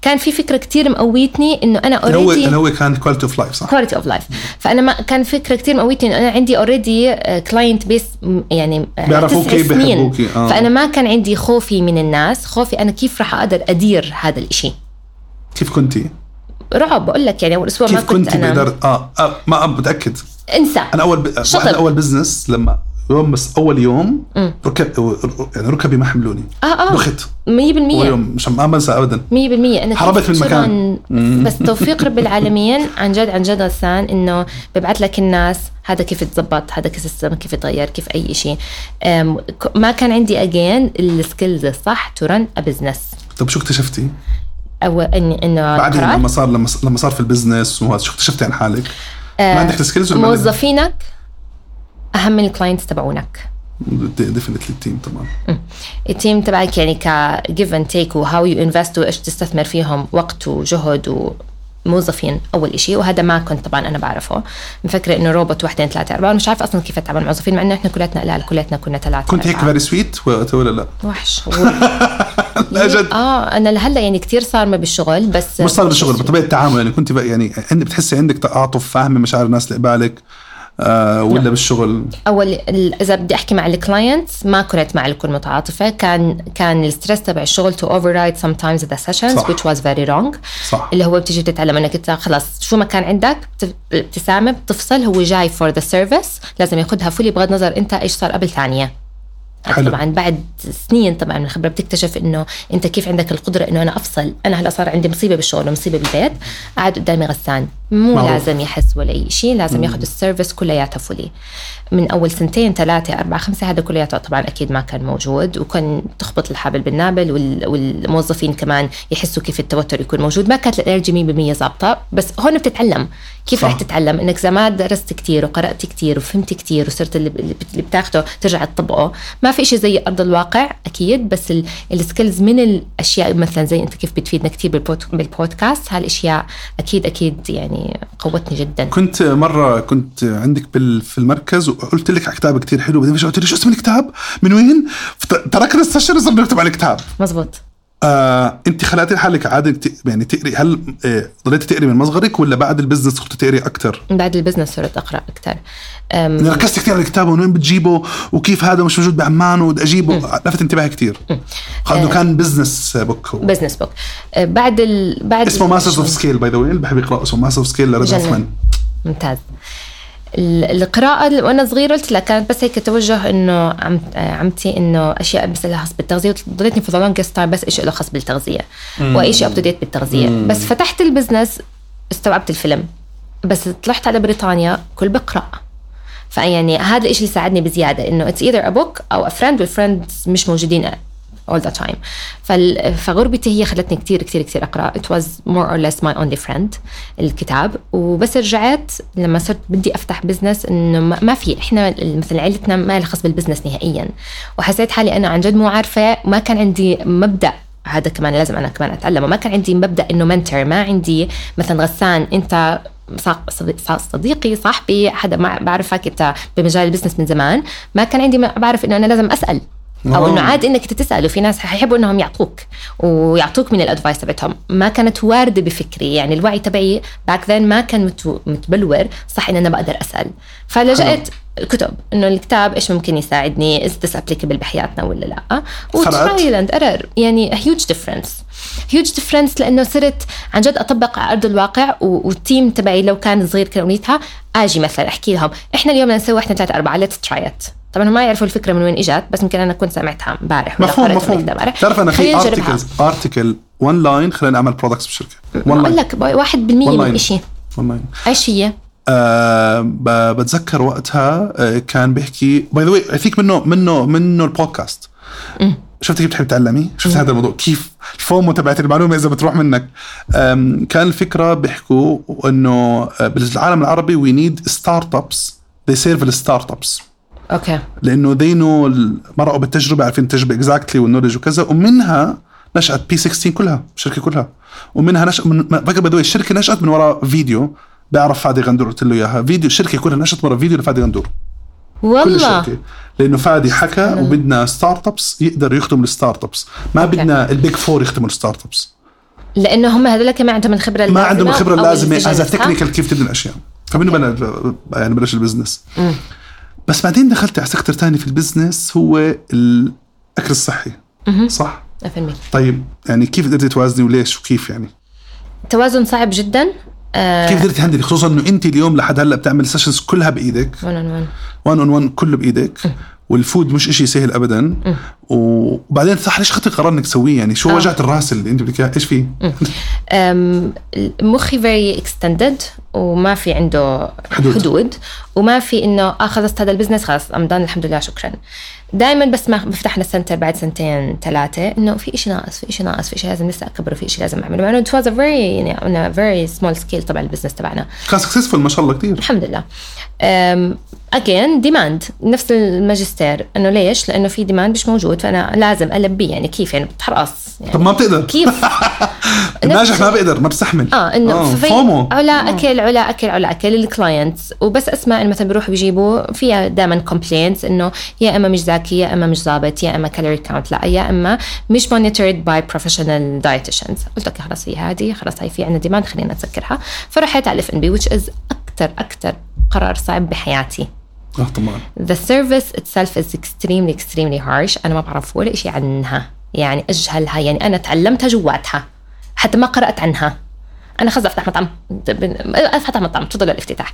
كان في فكرة كثير مقويتني إنه أنا already هو كان quality of life صح؟ quality of life فأنا ما كان فكرة كثير مقويتني إنه أنا عندي already client base يعني آه، بيعرفوكي،. بيحبوكي، آه. فأنا ما كان عندي خوفي من الناس خوفي أنا كيف راح أقدر أدير هذا الإشي كيف كنتي؟ رعب بقول لك يعني أول أسبوع ما كيف كنت كنتي أنا بإدارة آه, آه ما متأكد انسى أنا أول ب... شغل. واحد أول business لما يوم بس أول يوم ركب يعني ركبي ما حملوني. آه آه. دخت 100% أول يوم. مش ما بنسى ابدا. 100% أنا هربت من المكان. بس توفيق رب [LAUGHS] العالمين عن جد عن جد غسان إنه ببعث لك الناس هذا كيف يتظبط هذا كيف ال system كيف يتغير كيف أي شيء ما كان عندي again ال skills الصح to run a business طب شو اكتشفتي؟ أو اني إنه بعدين لما صار لما صار في ال business وهذا شو اكتشفتي عن حالك؟ آه، ما عندك ال skills عندك؟ موظفينك أهم من ال clients تبعونك. definitely ال team طبعا ال team تبعك يعني ك give and take و how you invest وإيش تستثمر فيهم وقت وجهد وموظفين أول إشي. وهذا ما كنت طبعا أنا بعرفه. مفكرة إنه روبوت واحد اثنين ثلاثة أربعة. مش عارفة أصلا كيف أتعامل مع موظفين مع إنه إحنا كلياتنا قلال كلياتنا كنا ثلاثة كنت هيك. very sweet ولا لا؟ وحش. [LAUGHS] لا جد. آه أنا لهلأ يعني كثير صارمة بالشغل بس مش صار بالشغل بطبيعة التعامل. يعني كنت يعني عندك بتحسي عندك تعاطف فاهمة مشاعر الناس اللي قبالك. آه ولا بالشغل؟ أول إذا بدي أحكي مع ال clients ما كنت مع الكل متعاطفة. كان كان ال stress تبع الشغل too over sometimes the sessions صح. which was very wrong. صح. اللي هو بتيجي بتتعلم إنك أنت خلاص شو ما كان عندك بت- ابتسامه بتفصل هو جاي for the service لازم ياخذها fully بغض النظر أنت إيش صار قبل ثانية. حلو. طبعا بعد سنين طبعا من الخبرة بتكتشف إنه أنت كيف عندك القدرة إنه أنا أفصل. أنا هلا صار عندي مصيبة بالشغل ومصيبة بالبيت. قاعد قدامي غسان. مو معروف. لازم يحس ولا أي شيء لازم ياخذ ال service كلياتها fully من أول سنتين ثلاثة أربعة خمسة هذا كلياته طبعا أكيد ما كان موجود وكان تخبط الحبل بالنابل وال- والموظفين كمان يحسوا كيف التوتر يكون موجود. ما كانت ال energy 100% ظابطة بس هون بتتعلم كيف. رح تتعلم. إنك زي ما درست كتير وقرأت كتير وفهمت كتير وصرت اللي, بتاخده ترجع تطبقه. ما في شيء زي أرض الواقع أكيد بس ال- ال skills من الأشياء مثلا زي أنت كيف بتفيدنا كتير بالبود بالبودكاست هالأشياء أكيد أكيد يعني قوتني جدا كنت مرة كنت عندك بال في المركز وقلت لك على كتاب كثير حلو بعدين قلت لي شو اسم الكتاب؟ من وين؟ تركنا ال session وصرنا نكتب على الكتاب مزبوط آه، انت خلقتي لحالك عادة يعني تقري هل آه، ضليتي تقري من مصغرك ولا بعد ال business صرتي تقري أكثر؟ بعد ال business صرت أقرأ أكثر ركزت كثير على الكتاب وين وين بتجيبه وكيف هذا مش موجود بعمان وبدي أجيبه؟ لفت انتباهي كثير إنه كان business book هو. business book. بعد ال... بعد اسمه Masters of Scale by the way اللي بحب يقرأ اسمه Masters of Scale. Hoffman ممتاز. القراءة وأنا صغيرة قلت لك كانت بس هيك توجه إنه عم عمتي إنه أشياء بس لها خاص بالتغذية وضليتني for the longest time بس شيء له خاص بالتغذية وأي شيء up to date بالتغذية بس فتحت ال business استوعبت الفيلم. بس طلعت على بريطانيا كل بقرأ. فيعني هذا الشيء اللي ساعدني بزيادة إنه it's either a book أو a friend وال friends مش موجودين all the time. فغربتي هي خلتني كتير كتير كتير أقرأ. It was more or less my only friend الكتاب. وبس رجعت لما صرت بدي أفتح business إنه ما في. إحنا مثل عيلتنا ما لها خص بال business نهائيا. وحسيت حالي أنا عن جد مو عارفة. ما كان عندي مبدأ. هذا كمان لازم أنا كمان أتعلمه. ما كان عندي مبدأ إنه mentor ما عندي مثلا غسان. أنت صديقي صاحبي حدا ما بعرفك. أنت بمجال ال business من زمان. ما كان عندي ما بعرف إنه أنا لازم أسأل. أو آه. إنه عادي إنك انت تسال وفي ناس حيحبوا إنهم يعطوك ويعطوك من ال advice تبعتهم. ما كانت واردة بفكري. يعني الوعي تبعي back then ما كان مت- متبلور. صح إن أنا بقدر أسأل. فلجأت كتب إنه الكتاب إيش ممكن يساعدني؟ is this applicable بحياتنا ولا لا؟ و trial and error يعني huge difference huge difference لأنه صرت عن جد أطبق على أرض الواقع وال team تبعي لو كان صغير كونيتها آجي مثلا أحكي لهم إحنا اليوم بدنا نسوي واحد اثنين ثلاثة أربعة let's try it طبعا هم ما يعرفوا الفكرة من وين إجت بس يمكن أنا كنت سمعتها امبارح مفهوم مفهوم. تعرف أنا في. articles article one line خلينا نعمل products بالشركة line لك واحد بالمية والله. من شيء إيش هي؟ ب- بتذكر وقتها آه كان بيحكي by the way I think منه منه منه البودكاست. شفت كيف بتحب تعلمي؟ شفت هذا الموضوع؟ كيف ال FOMO تبعت المعلومة إذا بتروح منك؟ كان الفكرة بيحكوا إنه آه، بالعالم العربي we need startups they serve ال startups okay لأنه they know مرقوا بالتجربة عارفين التجربة exactly وال knowledge وكذا ومنها نشأت B 16 كلها الشركة كلها. ومنها نشأ من بدوي الشركة نشأت من وراء فيديو بيعرف فادي غندور قلت له إياها. فيديو الشركة كلها نشأت ورا فيديو لفادي غندور. كل والله. الشركة. لأنه فادي حكى وبدنا startups يقدروا يخدموا ال startups ما okay. بدنا ال Big Four يخدموا ال startups لأنه هم هذول كمان عندهم الخبرة ما اللازمه عندهم الخبرة اللازمة as. technical كيف تبني الأشياء. فمنه بنا يعني بلش ال business بس بعدين دخلت على sector تاني في ال business هو الأكل الصحي. صح؟ 100% طيب يعني كيف قدرتي توازني وليش وكيف يعني؟ توازن صعب جدا. آه كيف قدرتي ت handle ي؟ خصوصا إنه انت اليوم لحد هلأ بتعمل sessions كلها بإيدك. one one one 1 on 1 كله بإيدك. وال food مش إشي سهل ابدا. وبعدين صح ليش اخذتي قرار إنك تسويه؟ يعني شو آه. وجعه الراس اللي أنت بدك إيش فيه؟ مخي very extended وما في عنده حدود. حدود, وما في إنه آه خلصت هذا ال business خلاص I'm done الحمد لله شكرا. دائما بس ما بفتحنا ال center بعد سنتين ثلاثة. إنه في شيء ناقص في شيء ناقص في شيء لازم لسه اكبر وفي شيء لازم أعمله. مع إنه very يعني very small scale طبعا ال business تبعنا. كان successful ما شاء الله كثير الحمد لله. again demand نفس الماجستير. إنه ليش؟ لأنه في demand مش موجود فأنا لازم البيه يعني كيف؟ يعني بتحرقص يعني طب ما بتقدر. كيف؟ [LAUGHS] الناجح ما بقدر ما بستحمل آه إنه آه، في FOMO. علا أكل علا أكل علا أكل لل clients وبس اسمع انه مثلا بيروحوا بيجيبوا فيها دائما complaints إنه يا إما مش ذكي يا إما مش ظابط يا إما calorie count لا يا إما مش monitored by professional dietitians قلت okay خلاص هي هذه خلاص هي في عندنا demand خلينا نسكرها فرحت على الاف ان بي which is أكثر أكثر قرار صعب بحياتي. آه طبعا. The service itself is extremely extremely harsh. أنا ما بعرف ولا شيء عنها. يعني أجهلها. يعني أنا تعلمتها جواتها. حتى ما قرأت عنها. أنا خلص أفتح مطعم. أفتح مطعم. تفضلوا الافتتاح.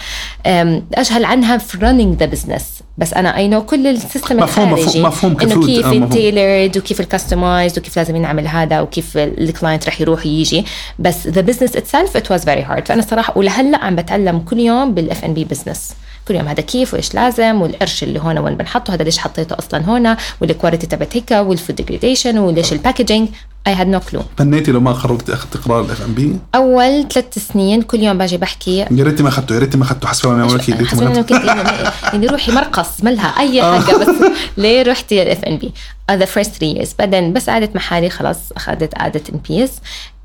أجهل عنها في running the business. بس أنا I know كل ال system مفهوم- الخارجي. مفهوم- مفهوم إنه ك food، كيف آه، مفهوم. ال tailored وكيف ال customized وكيف لازم نعمل هذا وكيف ال client رح يروح يجي بس the business itself it was very hard. فأنا صراحة ولهلأ عم بتعلم كل يوم بال F&B business كل يوم هذا كيف وإيش لازم والقرش اللي هون وين بنحطه هذا ليش حطيته أصلا هون وال quality تبعت هيك وال food degradation وليش ال packaging I had no clue تمنيتي لو ما خرجتي اخذتي قرار الاف ام بي أول ثلاث سنين كل يوم باجي بحكي. يا ريتي ما أخذته يا ريتي ما أخذته حسب ما حسب. كنت يعني, يعني روحي مرقص ملها أي حاجة بس [LAUGHS] ليه رحتي الاف ان بي the first 3 years. بعدين بس قعدت مع حالي خلاص أخذت قعده in peace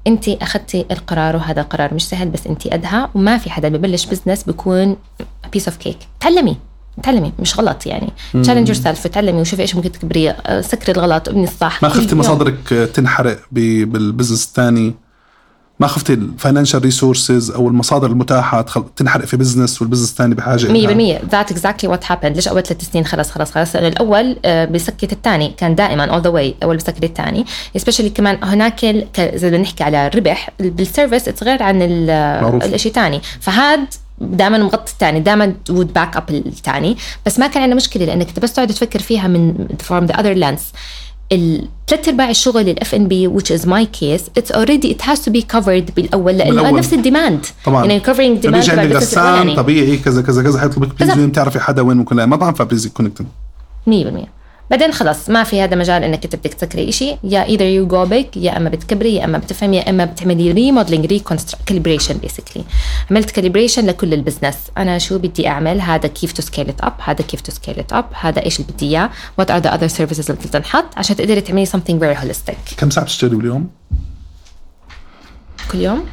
انت أخذتي القرار وهذا قرار مش سهل بس انت قدها وما في حدا ببلش business بيكون piece of cake تعلمي. تعلمي مش غلط يعني. challenge yourself تعلمي وشوفي إيش ممكن تكبري آه، سكري الغلط ابني الصح. ما خفتي. مصادرك تنحرق ب- بال business الثاني؟ ما خفتي ال financial resources أو المصادر المتاحة تخل- تنحرق في business وال business الثاني بحاجة إلها. 100% that exactly what happened ليش اول ثلاث سنين؟ خلص خلص خلص لأنه الأول آه، basket الثاني كان دائما all the way أول basket الثاني. specially كمان هناك ال- ك- اذا بدنا نحكي على الربح بال service غير عن ال-. الشيء الثاني. فهاد دائما مغطي الثاني دائما would back up الثاني بس ما كان عندنا مشكلة لأنك أنت بس تقعد تفكر فيها من from the other lens الثلاث أرباع الشغل الاف ان بي which is my case it's already it has to be covered بالأول لأنه بالأول. نفس ال demand. طبعا. يعني covering demand بيجي ال business غسان. طبيعي كذا كذا كذا حيطلبك please. وين بتعرفي حدا وين ممكن مطعم ف please connect 100% بعدين خلص ما في هذا مجال إنك أنت بدك تسكري شيء يا either you go big يا أما بتكبري يا أما بتفهمي يا أما بتعملي remodeling recalibration basically عملت calibration لكل ال business أنا شو بدي أعمل؟ هذا كيف to scale it up هذا كيف to scale it up هذا إيش اللي بدي إياه؟ what are the other services اللي بدها تنحط؟ عشان تقدري تعملي something very holistic. كم ساعة بتشتغلي باليوم؟ كل يوم؟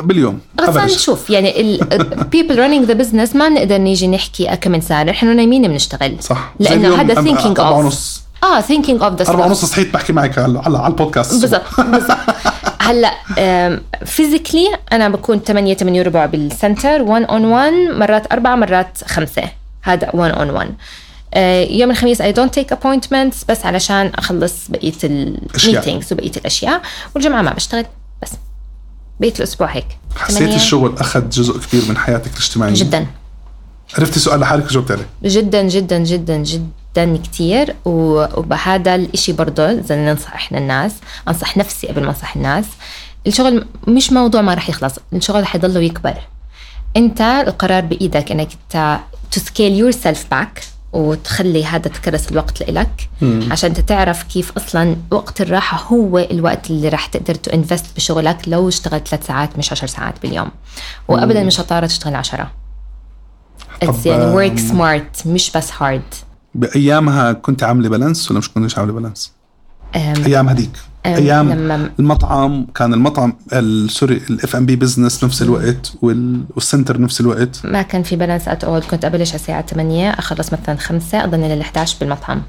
باليوم. بس Average. نشوف. يعني ال [LAUGHS] people running the business ما نقدر نيجي نحكي كم ساعة نحن نايمين بنشتغل. صح. لأنه هذا أربعة of ونص. آه thinking of the أربعة ونص صحيت بحكي معك هلا هلا على البودكاست. بالضبط بالضبط. [LAUGHS] هلا physically أنا بكون 8 8 وربع بال center 1 on 1 مرات أربعة مرات خمسة. هذا 1 on 1 يوم الخميس I don't take appointments بس علشان أخلص بقية ال meetings وبقية الأشياء. والجمعة ما بشتغل. بس بقيه الأسبوع هيك. حسيت. الشغل أخذ جزء كبير من حياتك الاجتماعية؟ جدا. عرفتي سؤال لحالك وجاوبت عليه جدا جدا جدا جدا كتير. و- وبهذا الإشي برضه اذا ننصح إحنا الناس أنصح نفسي قبل ما أنصح الناس. الشغل مش موضوع ما رح يخلص الشغل حيضله يكبر. أنت القرار بإيدك إنك انت to scale yourself back. وتخلي هذا تكرس الوقت لإلك. عشان أنت تعرف كيف أصلا وقت الراحة هو الوقت اللي راح تقدر to invest بشغلك لو اشتغلت ثلاث ساعات مش عشر ساعات باليوم. وابدا مش شطاره تشتغل عشرة. It's يعني work آم، smart مش بس hard. بأيامها كنت عاملة balance ولا مش كنتش عاملة balance؟ أم، أيام لما- المطعم كان المطعم ال- sorry ال F&B business نفس الوقت وال- وال center نفس الوقت. ما كان في balance at all كنت أبلش على الساعة 8 أخلص مثلا 5 اضلني لل 11 بالمطعم.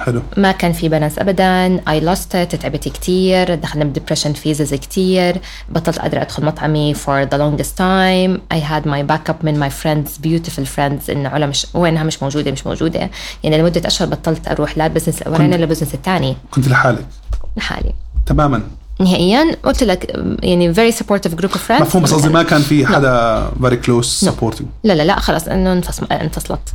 حلو. ما كان في balance ابدا. I lost تعبت كتير دخلنا ب depression phases كتير. بطلت قادرة أدخل مطعمي for the longest time. I had my backup من my friends beautiful friends انه علا مش وينها مش موجودة مش موجودة. يعني لمدة أشهر بطلت أروح لا ال business الاولاني ولا ال business الثاني. كنت لحالك؟ لحالي. تماما. نهائيا قلت لك يعني very supportive group of friends. مفهوم بس قصدي ما كان في حدا very close supporting لا لا لا خلاص إنه انفصل انفصلت.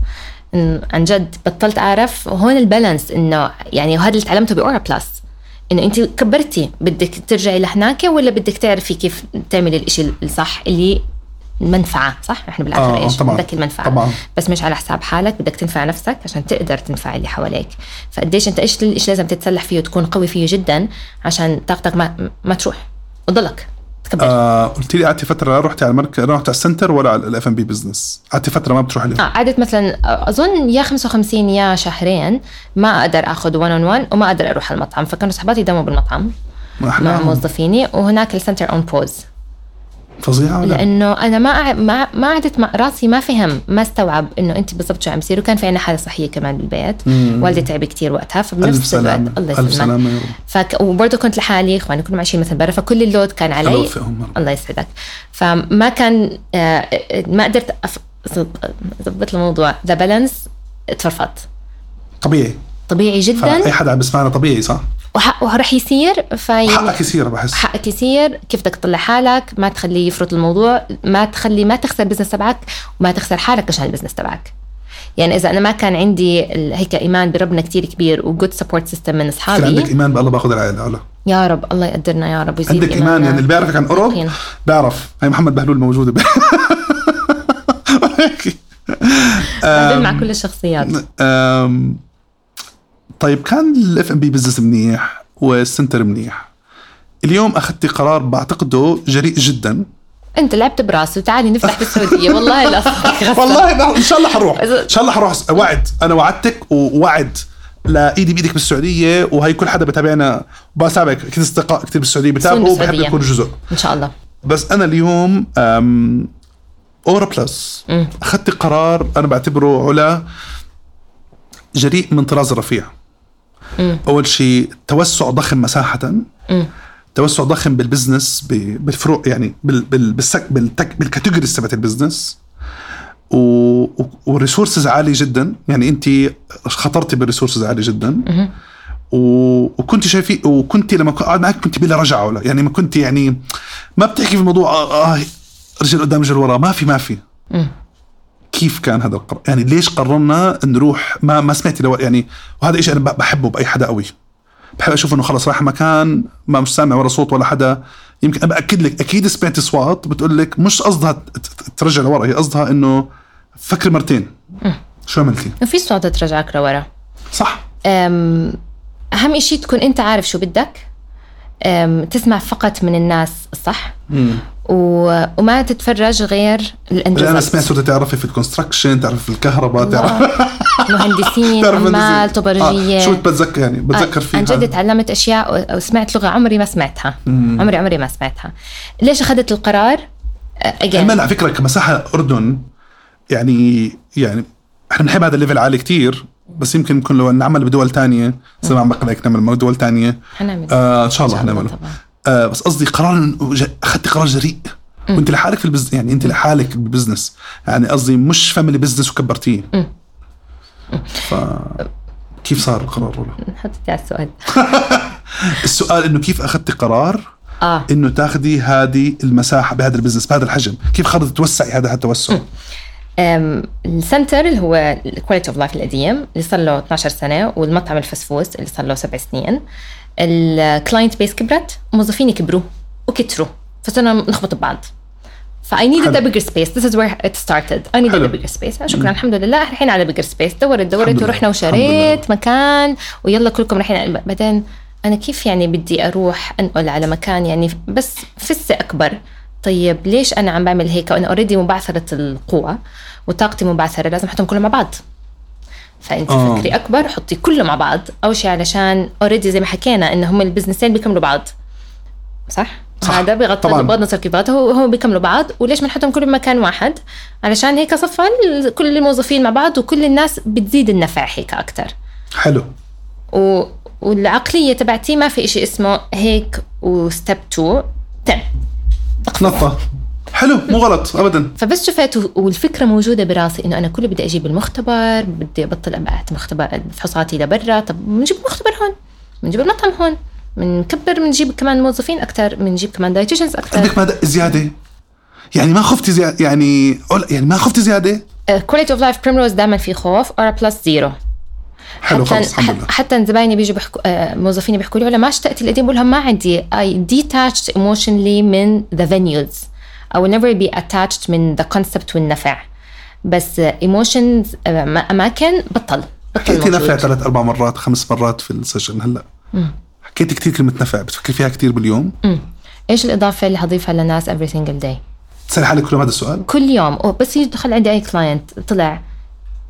عن جد بطلت أعرف وهون ال balance إنه يعني وهذا اللي تعلمته بأورا بلس إنه أنت كبرتي بدك ترجعي لهناك ولا بدك تعرفي كيف تعملي الإشي الصح اللي منفعة صح؟ إحنا بالآخر آه، إيش؟ طبعاً، بدك المنفعة طبعاً. بس مش على حساب حالك بدك تنفع نفسك عشان تقدر تنفع اللي حواليك فقديش أنت إيش إيش لازم تتسلح فيه وتكون قوي فيه جدا عشان طاقتك ما ما تروح وتضلك آه قلت لي قعدتي فترة رحتي على المركز رحت على ال center ولا على ال F&B business قعدتي فترة ما بتروحي آه قعدت مثلا أظن يا 55 يا شهرين ما أقدر آخذ 1 on 1 وما أقدر أروح على المطعم فكانوا صحباتي يداوموا بالمطعم مع موظفيني وهناك ال center on pause فظيعه ولا لأنه أنا ما ما ما قعدت راسي ما فهم ما استوعب إنه أنت بالضبط شو عم يصير وكان في عنا حالة صحية كمان بالبيت. والدي تعب كتير وقتها ألف فبنفس الوقت سلامة. الله ألف يسلمك. سلامة رب. فك... وبرضه كنت لحالي إخواني كلهم عايشين مثلا برا فكل ال load كان علي. الله يسعدك. فما كان آه، ما قدرت ظبط الموضوع. the balance تفرفط طبيعي. طبيعي جدا. حدا عم بيسمعنا طبيعي صح؟ وحق ورح يصير في حقك يصير بحس. حقك يصير. كيف بدك تطلع حالك؟ ما تخليه يفرط الموضوع. ما تخلي ما تخسر ال business تبعك وما تخسر حالك عشان ال business تبعك. يعني إذا أنا ما كان عندي هيك إيمان بربنا كتير كبير وجود support system من كان عندك اصحابي إيمان بالله باخذ العائلة ولا يا رب الله يقدرنا يا رب ويزيد عندك إيمان يعني اللي بيعرفك عن قرب يقين. بيعرف. هي محمد بهلول موجودة. [LAUGHS] مع كل الشخصيات. أم، طيب كان ال F&B business منيح وال center منيح. اليوم أخذتي قرار بعتقده جريء جدا. أنت لعبت براسي وتعالي نفتح بالسعوديه والله لا. [LAUGHS] والله إن شاء الله حروح. إن شاء الله حروح. وعد. أنا وعدتك ووعد. لا إيدي بإيدك بالسعودية وهي كل حدا بتابعنا. بتابعك أكيد أصدقاء كثير بالسعودية بتابعوا وبحب. يكون جزء. إن شاء الله. بس أنا اليوم أورا بلس. اخذت قرار أنا بعتبره علا جريء من طراز رفيع أول شيء توسع ضخم مساحة. توسع ضخم بال business بالفروع يعني بال بال بالسك بالتك بال categories تبعت ال business. وال resources عالية جدا. يعني أنت خطرتي بال resources عالية جدا. و... وكنت شايفي وكنت لما قاعد معك كنت بلا رجعة ولا. يعني ما كنت يعني ما بتحكي في الموضوع آه, آه رجل قدام رجل ورا. ما في ما في. كيف كان هذا القرار؟ يعني ليش قررنا نروح؟ ما ما سمعتي لو يعني وهذا شيء أنا بحبه بأي حدا قوي. بحب أشوف إنه خلص راح مكان ما مش سامع ولا صوت ولا حدا. يمكن أنا بأكد لك أكيد سمعت أصوات بتقول لك مش قصدها ترجع لورا هي قصدها إنه فكري مرتين. شو عملتي؟ وفي صوت ترجعك لورا. صح. أم، أهم شيء تكون أنت عارف شو بدك. تسمع فقط من الناس الصح و... وما تتفرج غير اللي أنا الانجازات سمعت صرت تعرفي في الكونستراكشن تعرفي في الكهرباء تعرف [LAUGHS] مهندسين عمال. توبرجيه آه شو بتذكر يعني بتذكر فيها؟ عن جد تعلمت أشياء وسمعت لغة عمري ما سمعتها. عمري عمري ما سمعتها. ليش أخذت القرار؟ كمان على فكرة كمساحة أردن يعني يعني إحنا بنحب هذا ال level عالي كتير. بس يمكن يكون لو نعمل بدول تانية زي ما عم بقول لك نعمل بدول تانية. حنعمل آه إن شاء الله حنعمله. آه بس قصدي قرار أخذت قرار جريء. وأنت لحالك في ال business يعني أنت لحالك بال business يعني قصدي مش family business وكبرتيه. ف [LAUGHS] كيف صار القرار؟ حطيتي على السؤال. [LAUGHS] السؤال إنه كيف اخذتي قرار آه. إنه تاخذي هذه المساحة بهذا ال business بهذا الحجم؟ كيف قررتي توسعي هذا التوسع ال center اللي هو ال quality of life القديم اللي صار له 12 سنة والمطعم الفسفوس اللي صار له سبع سنين. ال client base كبرت موظفيني كبروا وكتروا فصرنا نخبط ببعض. ف I needed a حلو. bigger space. This is where it started. I needed حلو. a bigger space. شكرا. الحمد لله. الحين على bigger space. دورت دورت. ورحنا وشريت مكان ويلا كلكم رايحين. بعدين أنا كيف يعني بدي أروح أنقل على مكان يعني بس فسحة أكبر. طيب ليش أنا عم بعمل هيك؟ وأنا already مبعثرة القوه وطاقتي مبعثرة لازم أحطهم كلهم مع بعض. فأنت آه. فكري أكبر حطي كله مع بعض أول شيء علشان already زي ما حكينا ان هم ال business ين بيكملوا بعض. صح؟ صح. هذا بغض طبعاً. بغض النظر كيف هو هو بيكملوا بعض. وليش ما نحطهم كلهم بمكان واحد؟ علشان هيك صفى كل الموظفين مع بعض وكل الناس بتزيد النفع هيك أكثر حلو. و... والعقلية تبعتي ما في إشي اسمه هيك و step 2 تم نطة. حلو مو غلط ابدا. فبس شفت والفكرة موجودة براسي إنه أنا كله بدي أجيب المختبر بدي أبطل ابعت مختبر فحوصاتي لبرا. طب بنجيب مختبر هون بنجيب المطعم هون بنكبر بنجيب كمان موظفين أكثر بنجيب كمان dietitians أكثر عندك مدى زيادة؟ يعني ما خفتي زياده يعني يعني ما خفتي زيادة؟ quality of life بريمروز دائما في خوف اورا بلس zero حلو حتى خلص الحمد لله. حتى زبايني بيجوا بيحكوا آه، موظفيني بيحكوا لي ولا ما اشتقت القديم بقول لهم ما عندي. I detached emotionally من venues. I will never be attached من the concept والنفع. بس آه، emotions آه، اماكن بطل بطل حكيتي نفع ثلاث أربع مرات خمس مرات في ال session هلا؟ حكيتي كثير كلمة نفع بتفكر فيها كثير باليوم؟ إيش الإضافة اللي حضيفها للناس every single day تسألي حالك كل يوم هذا السؤال؟ كل يوم. بس يدخل عندي أي client طلع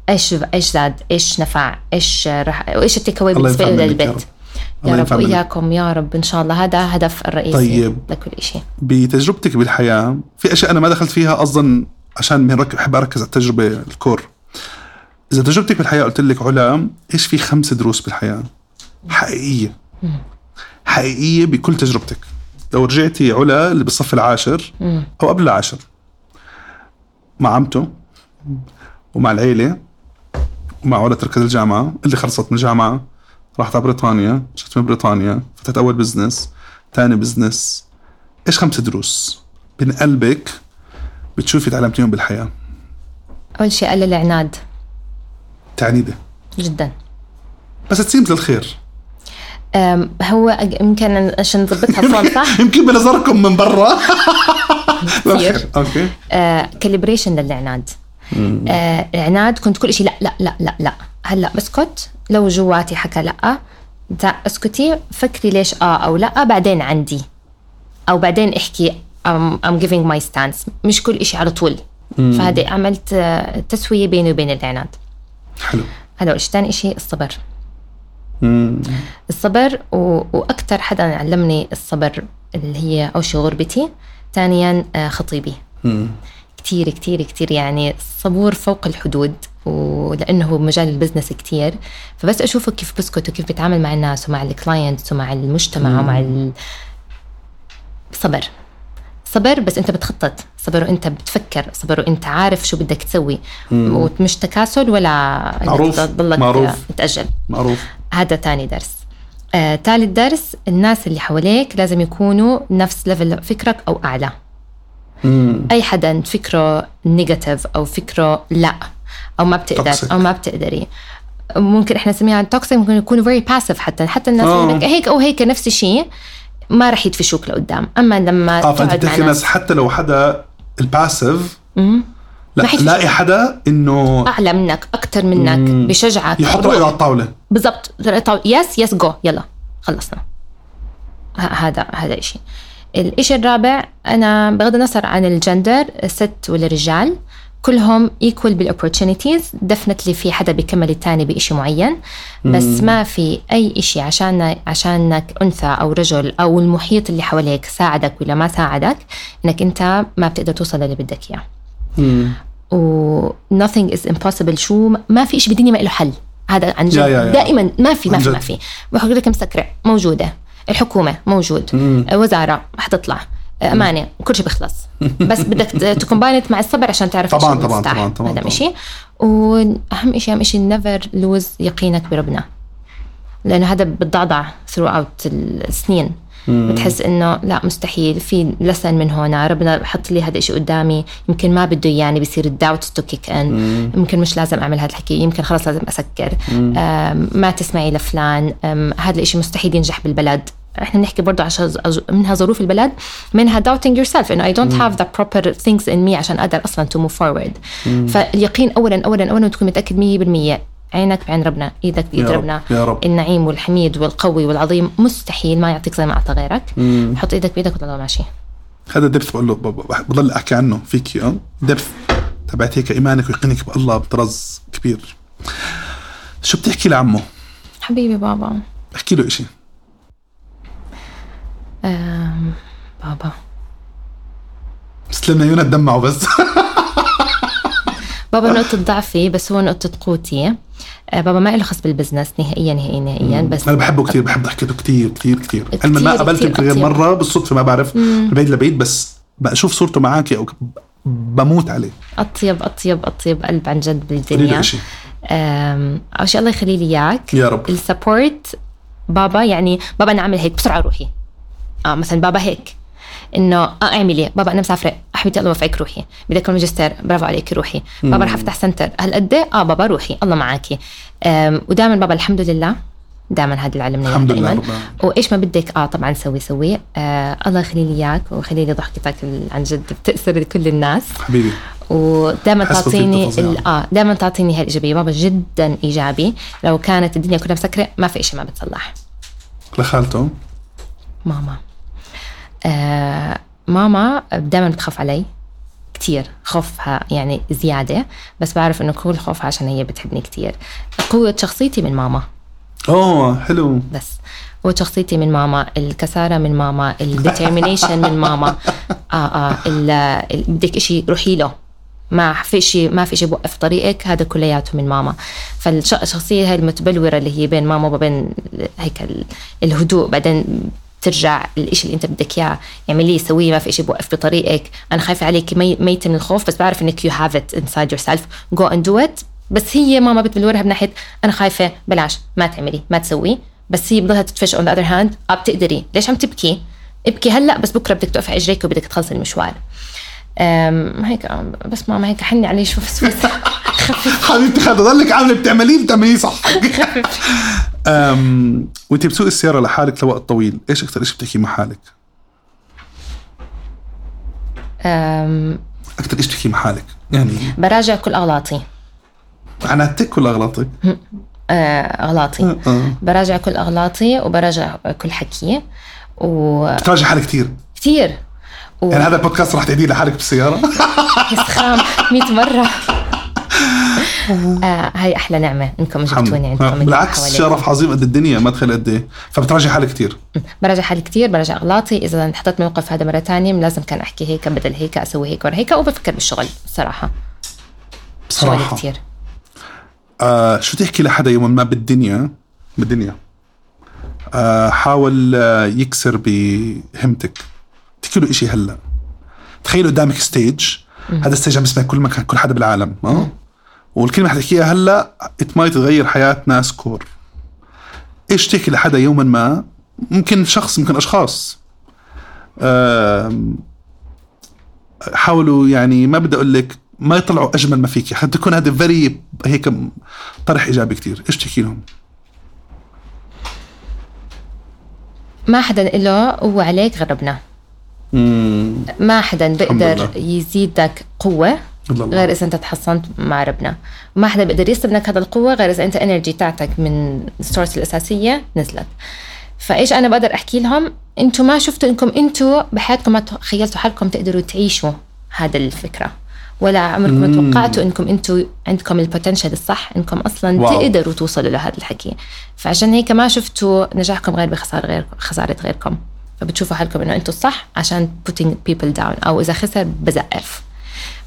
إيش إيش زاد؟ إيش نفع؟ إيش راح وإيش ال take away بالنسبة لي للبيت؟ رب. يا رب. وإياكم يا رب إن شاء الله. هذا هدف الرئيسي طيب. لكل شيء بتجربتك بالحياة في أشياء أنا ما دخلت فيها قصدا عشان بحب أركز على التجربة ال core. إذا تجربتك بالحياة قلت لك علا إيش في خمس دروس بالحياة؟ حقيقية. حقيقية بكل تجربتك. لو رجعتي علا اللي بالصف العاشر أو قبل العاشر مع عمته ومع العيلة ومع علا تركز الجامعة؟ اللي خلصت من الجامعة راحت على بريطانيا جت من بريطانيا فتحت أول business ثاني business إيش خمسة دروس؟ من قلبك بتشوفي تعلمتيهم بالحياة. أول شيء قلل العناد. عنيدة. جدا. بس تسيمت للخير. هو يمكن عشان نظبطها فون صح يمكن بنظركم من برا. [LAUGHS] okay calibration [LAUGHS] للعناد. آه عناد كنت كل شيء لا لا لا لا لا. هلا بسكت. لو جواتي حكى لا اسكتي فكري ليش آه أو لا بعدين عندي. أو بعدين احكي I'm, I'm giving my stance. مش كل شيء على طول. فهذه عملت آه، تسوية بيني وبين العناد. حلو. هذا ثاني شيء الصبر. مم. الصبر و... وأكثر حدا علمني الصبر اللي هي اول شيء غربتي ثانيا آه، خطيبي. مم. كتير كتير كتير يعني صبور فوق الحدود ولأنه مجال ال business كتير. فبس أشوفه كيف بسكت وكيف بيتعامل مع الناس ومع ال clients ومع المجتمع ومع ال... صبر. صبر بس أنت بتخطط. صبر وأنت بتفكر. صبر وأنت عارف شو بدك تسوي. ومش تكاسل ولا معروف. تضلك معروف. تأجل. معروف. هذا تاني درس. آه، ثالث درس الناس اللي حواليك لازم يكونوا نفس level فكرك أو أعلى. مم. أي حدا فكره negative أو فكره لا أو ما بتقدر Toxic. أو ما بتقدري. ممكن إحنا نسميها toxic ممكن يكونوا very passive حتى حتى الناس آه. اللي هيك أو هيك نفس الشيء ما رح يدفشوك لقدام. أما لما آه فأنت بتحكي ناس حتى لو حدا ال passive لا رح يفشل. لاقي حدا إنه أعلى منك أكثر منك بشجعك. يحط. رايه على الطاولة. بالضبط. yes yes go يلا خلصنا. هذا هذا إشي. الإشي الرابع أنا بغض النظر عن الجندر ست ولا رجال كلهم equal بال opportunities definitely في حدا بيكمل التاني بإشي معين. بس ما في أي إشي عشان عشانك أنثى أو رجل أو المحيط اللي حواليك ساعدك ولا ما ساعدك إنك أنت ما بتقدر توصل للي بدك إياه. و nothing is impossible. شو ما في إشي بالدنيا ما له حل. هذا عن جد. دائما ما في ما في. ما في. بقول لك مسكره موجودة. الحكومة موجود وزارة حتطلع أمانة كل شيء بيخلص. [LAUGHS] بس بدك تكومباينت مع الصبر عشان تعرف طبعاً، طبعاً،. طبعاً، طبعاً، هذا طبعاً. شيء وأهم شيء أهم شيء never lose يقينك بربنا. لأنه هذا بتضعضع throughout السنين. بتحس إنه لا مستحيل. في lesson من هنا ربنا حط لي هذا الشيء قدامي. يمكن ما بده إياني بصير ال doubt to kick in يمكن مش لازم أعمل هذا الحكي يمكن خلص لازم أسكر. ما تسمعي لفلان. هذا الشيء مستحيل ينجح بالبلد. إحنا بنحكي برضه عشان منها ظروف البلد منها doubting yourself. إنه I don't have the proper things in me عشان أقدر أصلا to move forward. فاليقين اولا اولا اولا تكون متأكد 100% عينك بعين ربنا إيدك بإيد يا رب، ربنا. يا رب. النعيم والحميد والقوي والعظيم مستحيل ما يعطيك زي ما أعطى غيرك. حط إيدك بإيدك وتضل ماشي. هذا دبث بقول له بضل أحكي عنه فيك آه دبث تبعت هيك إيمانك ويقينك بالله بطرز كبير. شو بتحكي لعمه؟ حبيبي بابا. احكي له إشي. أم بابا. استلمنا عيونها تدمعوا بس. [LAUGHS] بابا نقطة ضعفي بس هو نقطة قوتي. بابا ما له خص بال business نهائيا نهائيا نهائيا بس أنا بحبه كثير بحب ضحكته كثير كثير كثير. علما ما قابلته يمكن غير. مرة بالصدفة ما بعرف من بعيد لبعيد بس بشوف صورته معك أو بموت عليه. أطيب أطيب أطيب قلب عن جد بالدنيا. أول شيء الله يخلي لي إياك. يا رب. ال support بابا يعني بابا أنا أعمل هيك بسرعة روحي. آه مثلا بابا هيك. إنه آه اعملي بابا أنا مسافرة حبيبتي الله يوفقك روحي. بدك الماجستير برافو عليك روحي. بابا رح أفتح center. هالقد إيه؟ آه بابا روحي. الله معاكي. أم، ودائما بابا الحمد لله. دائما هذا إياه الحمد لله. وإيش ما بدك؟ آه طبعا سوي سوي. آه الله يخلي لي إياك ويخلي لي ضحكتك عن جد بتأثر كل الناس. حبيبي. ودائما تعطيني آه دائما تعطيني هاي الايجابيه بابا جدا إيجابي. لو كانت الدنيا كلها مسكرة ما في شيء ما بتصلح. لخالته. ماما. آه ماما دائما بتخاف علي كتير خوفها يعني زيادة بس بعرف إنه كل خوفها عشان هي بتحبني كتير. قوة شخصيتي من ماما. أوه حلو. بس قوة شخصيتي من ماما الكسارة من ماما الديترمينيشن من ماما. [LAUGHS] آه آه بدك إشي روحي له. ما في شيء ما في شيء بوقف طريقك هذا كلياته من ماما. فالشخصية هاي المتبلورة اللي هي بين ماما وبين هيك ال- الهدوء بعدين ترجع الإشي اللي أنت بدك إياه. اعمليه سويه ما في شيء بوقف بطريقك. أنا خايفة عليك مي ميتة من الخوف بس بعرف إنك you have it inside yourself. Go and do it. بس هي ماما بتبلورها بناحيه أنا خايفة بلاش ما تعملي ما تسوي. بس هي بضلها تتفش on the other hand آه بتقدري. ليش عم تبكي؟ ابكي هلأ بس بكرة بدك على اجريك وبدك تخلصي المشوار. هيك بس ماما هيك حني علي شوف حبيبتي خالد ضلك عاملة بتعمليه بتعمليه صح. [LAUGHS] وانت بتسوقي السيارة لحالك لوقت طويل إيش أكثر شيء بتحكي مع حالك أم، أكثر شيء بتحكي مع حالك يعني؟ براجع كل أغلاطي. عناتك ولا اغلاطك آه، أغلاطي. آه. براجع كل أغلاطي وبراجع كل حكي. وكثير بتراجع حالك كثير و... يعني هذا البودكاست رح تعيديه لحالك بالسيارة؟ يسخام 100 مرة. [LAUGHS] آه هاي أحلى نعمة إنكم جبتوني عندكم اللي بالعكس. شرف عظيم قد الدنيا ما تخيل قد إيه. فبتراجع حالك كثير براجع حالي كتير براجع أغلاطي. إذا انحطيت موقف هذا مرة تانية لازم كان أحكي هيك بدل هيك أسوي هيك ورا هيك وبفكر بالشغل شغلي بصراحة. كتير. آه شو تحكي لحدا يوم ما بالدنيا؟ بالدنيا. آه حاول آه يكسر بهمتك. تحكي له شيء هلأ. تخيل قدامك ستيج هذا الستيج عم يسمع كل مكان كل حدا بالعالم آه؟ والكلمة حتحكيها هلا ات مايت تغير حياه ناس كور إيش تحكي لحدا يوما ما؟ ممكن شخص ممكن أشخاص. حاولوا يعني ما بدي أقول لك ما يطلعوا أجمل ما فيك حتى تكون هذا فيري هيك طرح إيجابي كتير. إيش تحكي لهم؟ ما حدا له قوة عليك غير ربنا ما حدا بيقدر. يزيدك قوة. الله. غير إذا أنت تحصنت مع ربنا. وما حدا بيقدر يسلب لك هذا القوة غير إذا أنت انرجي تاعتك من السورس الأساسية نزلت. فإيش أنا بقدر أحكي لهم؟ أنتم ما شفتوا إنكم أنتم بحياتكم ما تخيلتوا حالكم تقدروا تعيشوا هذا الفكرة. ولا عمركم توقعتوا إنكم أنتم عندكم البوتنشل الصح إنكم أصلا واو. تقدروا توصلوا لهذا الحكي. فعشان هيك ما شفتوا نجاحكم غير بخسارة غير خسارة غيركم. فبتشوفوا حالكم إنه أنتم الصح عشان putting people down. أو إذا خسر بزقف.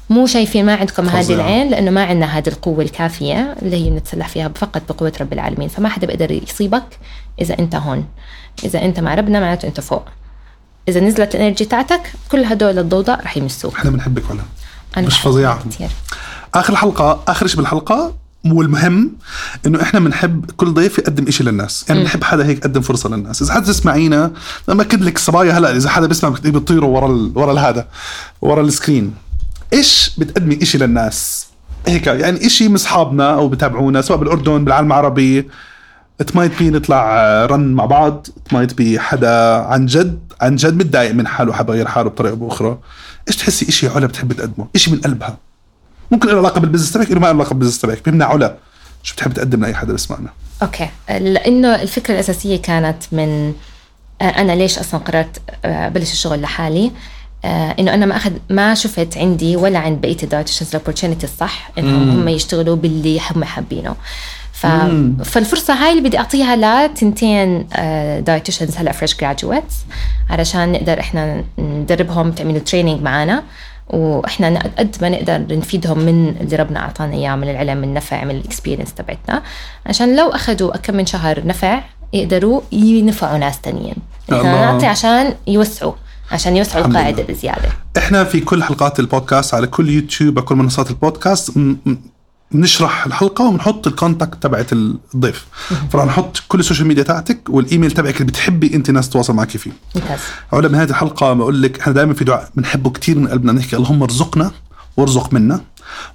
مو شايفين ما عندكم هذه. العين لأنه ما عندنا هذه القوة الكافية اللي هي بنتسلح فيها فقط بقوة رب العالمين. فما حدا بيقدر يصيبك إذا أنت هون. إذا أنت مع ربنا معناته أنت فوق. إذا نزلت ال energy تاعتك كل هدول الضوضاء رح يمسوك. إحنا بنحبك ولا؟ أنا مش. كتير. آخر حلقة آخر شيء بالحلقة والمهم إنه إحنا بنحب كل ضيف يقدم شيء للناس. يعني بنحب حدا هيك يقدم فرصة للناس. إذا حدا تسمعينا لما اكد لك صبايا هلأ إذا حدا بيسمع بتطيروا ورا ال... ورا هذا ورا ال screen. إيش بتقدمي شيء للناس؟ هيك يعني شيء من أصحابنا أو بتابعونا سواء بالأردن بالعالم العربي. it might be نطلع آه، رن مع بعض. it might be حدا عن جد عن جد متضايق من حاله حابب يغير حاله بطريقة أو بأخرى. إيش تحسي شيء علا بتحب تقدمه؟ شيء من قلبها. ممكن له علاقة بال business تبعك له ما له علاقة بال business تبعك. بيمنع علا شو بتحب تقدم لأي حدا بيسمعنا. okay. لأنه الفكرة الأساسية كانت من آه، أنا ليش أصلا قررت آه، أبلش الشغل لحالي؟ آه، إنه أنا ما اخذ ما شفت عندي ولا عند بقية ال dietitians ال opportunity الصح إنهم هم يشتغلوا باللي هم حابينه. ف... فالفرصة هاي اللي بدي أعطيها لتنتين dietitians هلأ fresh graduates علشان نقدر إحنا ندربهم تعملوا training معنا وإحنا قد ما نقدر نفيدهم من اللي ربنا أعطانا إياه من العلم من النفع من ال experience تبعتنا. عشان لو أخذوا كم من شهر نفع يقدروا ينفعوا ناس تانيين. نعطي عشان يوسعوا. عشان يوسعوا القاعدة. بزيادة. إحنا في كل حلقات البودكاست على كل يوتيوب على كل منصات البودكاست بنشرح الحلقة وبنحط ال contact تبعت الضيف. فراح نحط كل ال social media تاعتك والإيميل تبعك اللي بتحبي أنت ناس تتواصل معك فيه. ممتاز. علا بنهايه الحلقة بقول لك إحنا دائما في دعاء بنحبه كثير من قلبنا نحكي اللهم ارزقنا وارزق منا.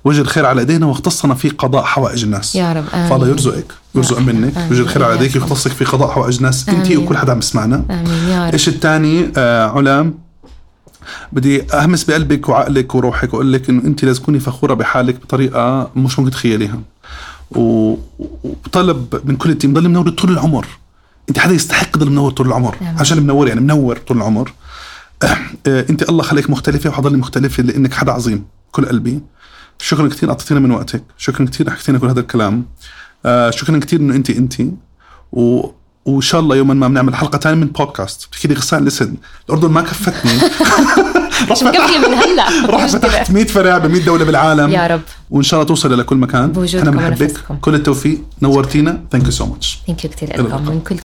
وجه الخير على ايدينا واختصنا في قضاء حوائج الناس. يا رب، آمين. فالله يرزقك يرزق منك. وجه الخير على ايديك رب. ويختصك في قضاء حوائج الناس. انت. وكل حدا عم يسمعنا. آمين. يا رب. إيش الثاني؟ آه علا بدي أهمس بقلبك وعقلك وروحك وأقول لك إنه أنت لازم تكوني فخورة بحالك بطريقة مش ممكن تتخيليها. وطلب من كل التيم ضل منور طول العمر. أنت حدا يستحق ضل منور طول العمر. آمين. عشان منور يعني منور طول العمر. آه، أنت الله خليك مختلفة وحضلي مختلفة لأنك حدا عظيم كل قلبي. شكرا كثير اعطيتينا من وقتك. شكرا كثير حكيتينا كل هذا الكلام. آه، شكرا كثير إنه انت انت و وإن شاء الله يوما ما بنعمل حلقة ثانية من بودكاست بتحكي لي غسان لسن الأردن ما كفتني. [LAUGHS] مش مكفيه من هلأ. [LAUGHS] رحت فتحت 100 فرع ب 100 دولة بالعالم. يا رب. وإن شاء الله توصل لكل مكان. بنحبك ونفسكم. كل التوفيق. نورتينا. thank you so much thank you كثير لكم. من كل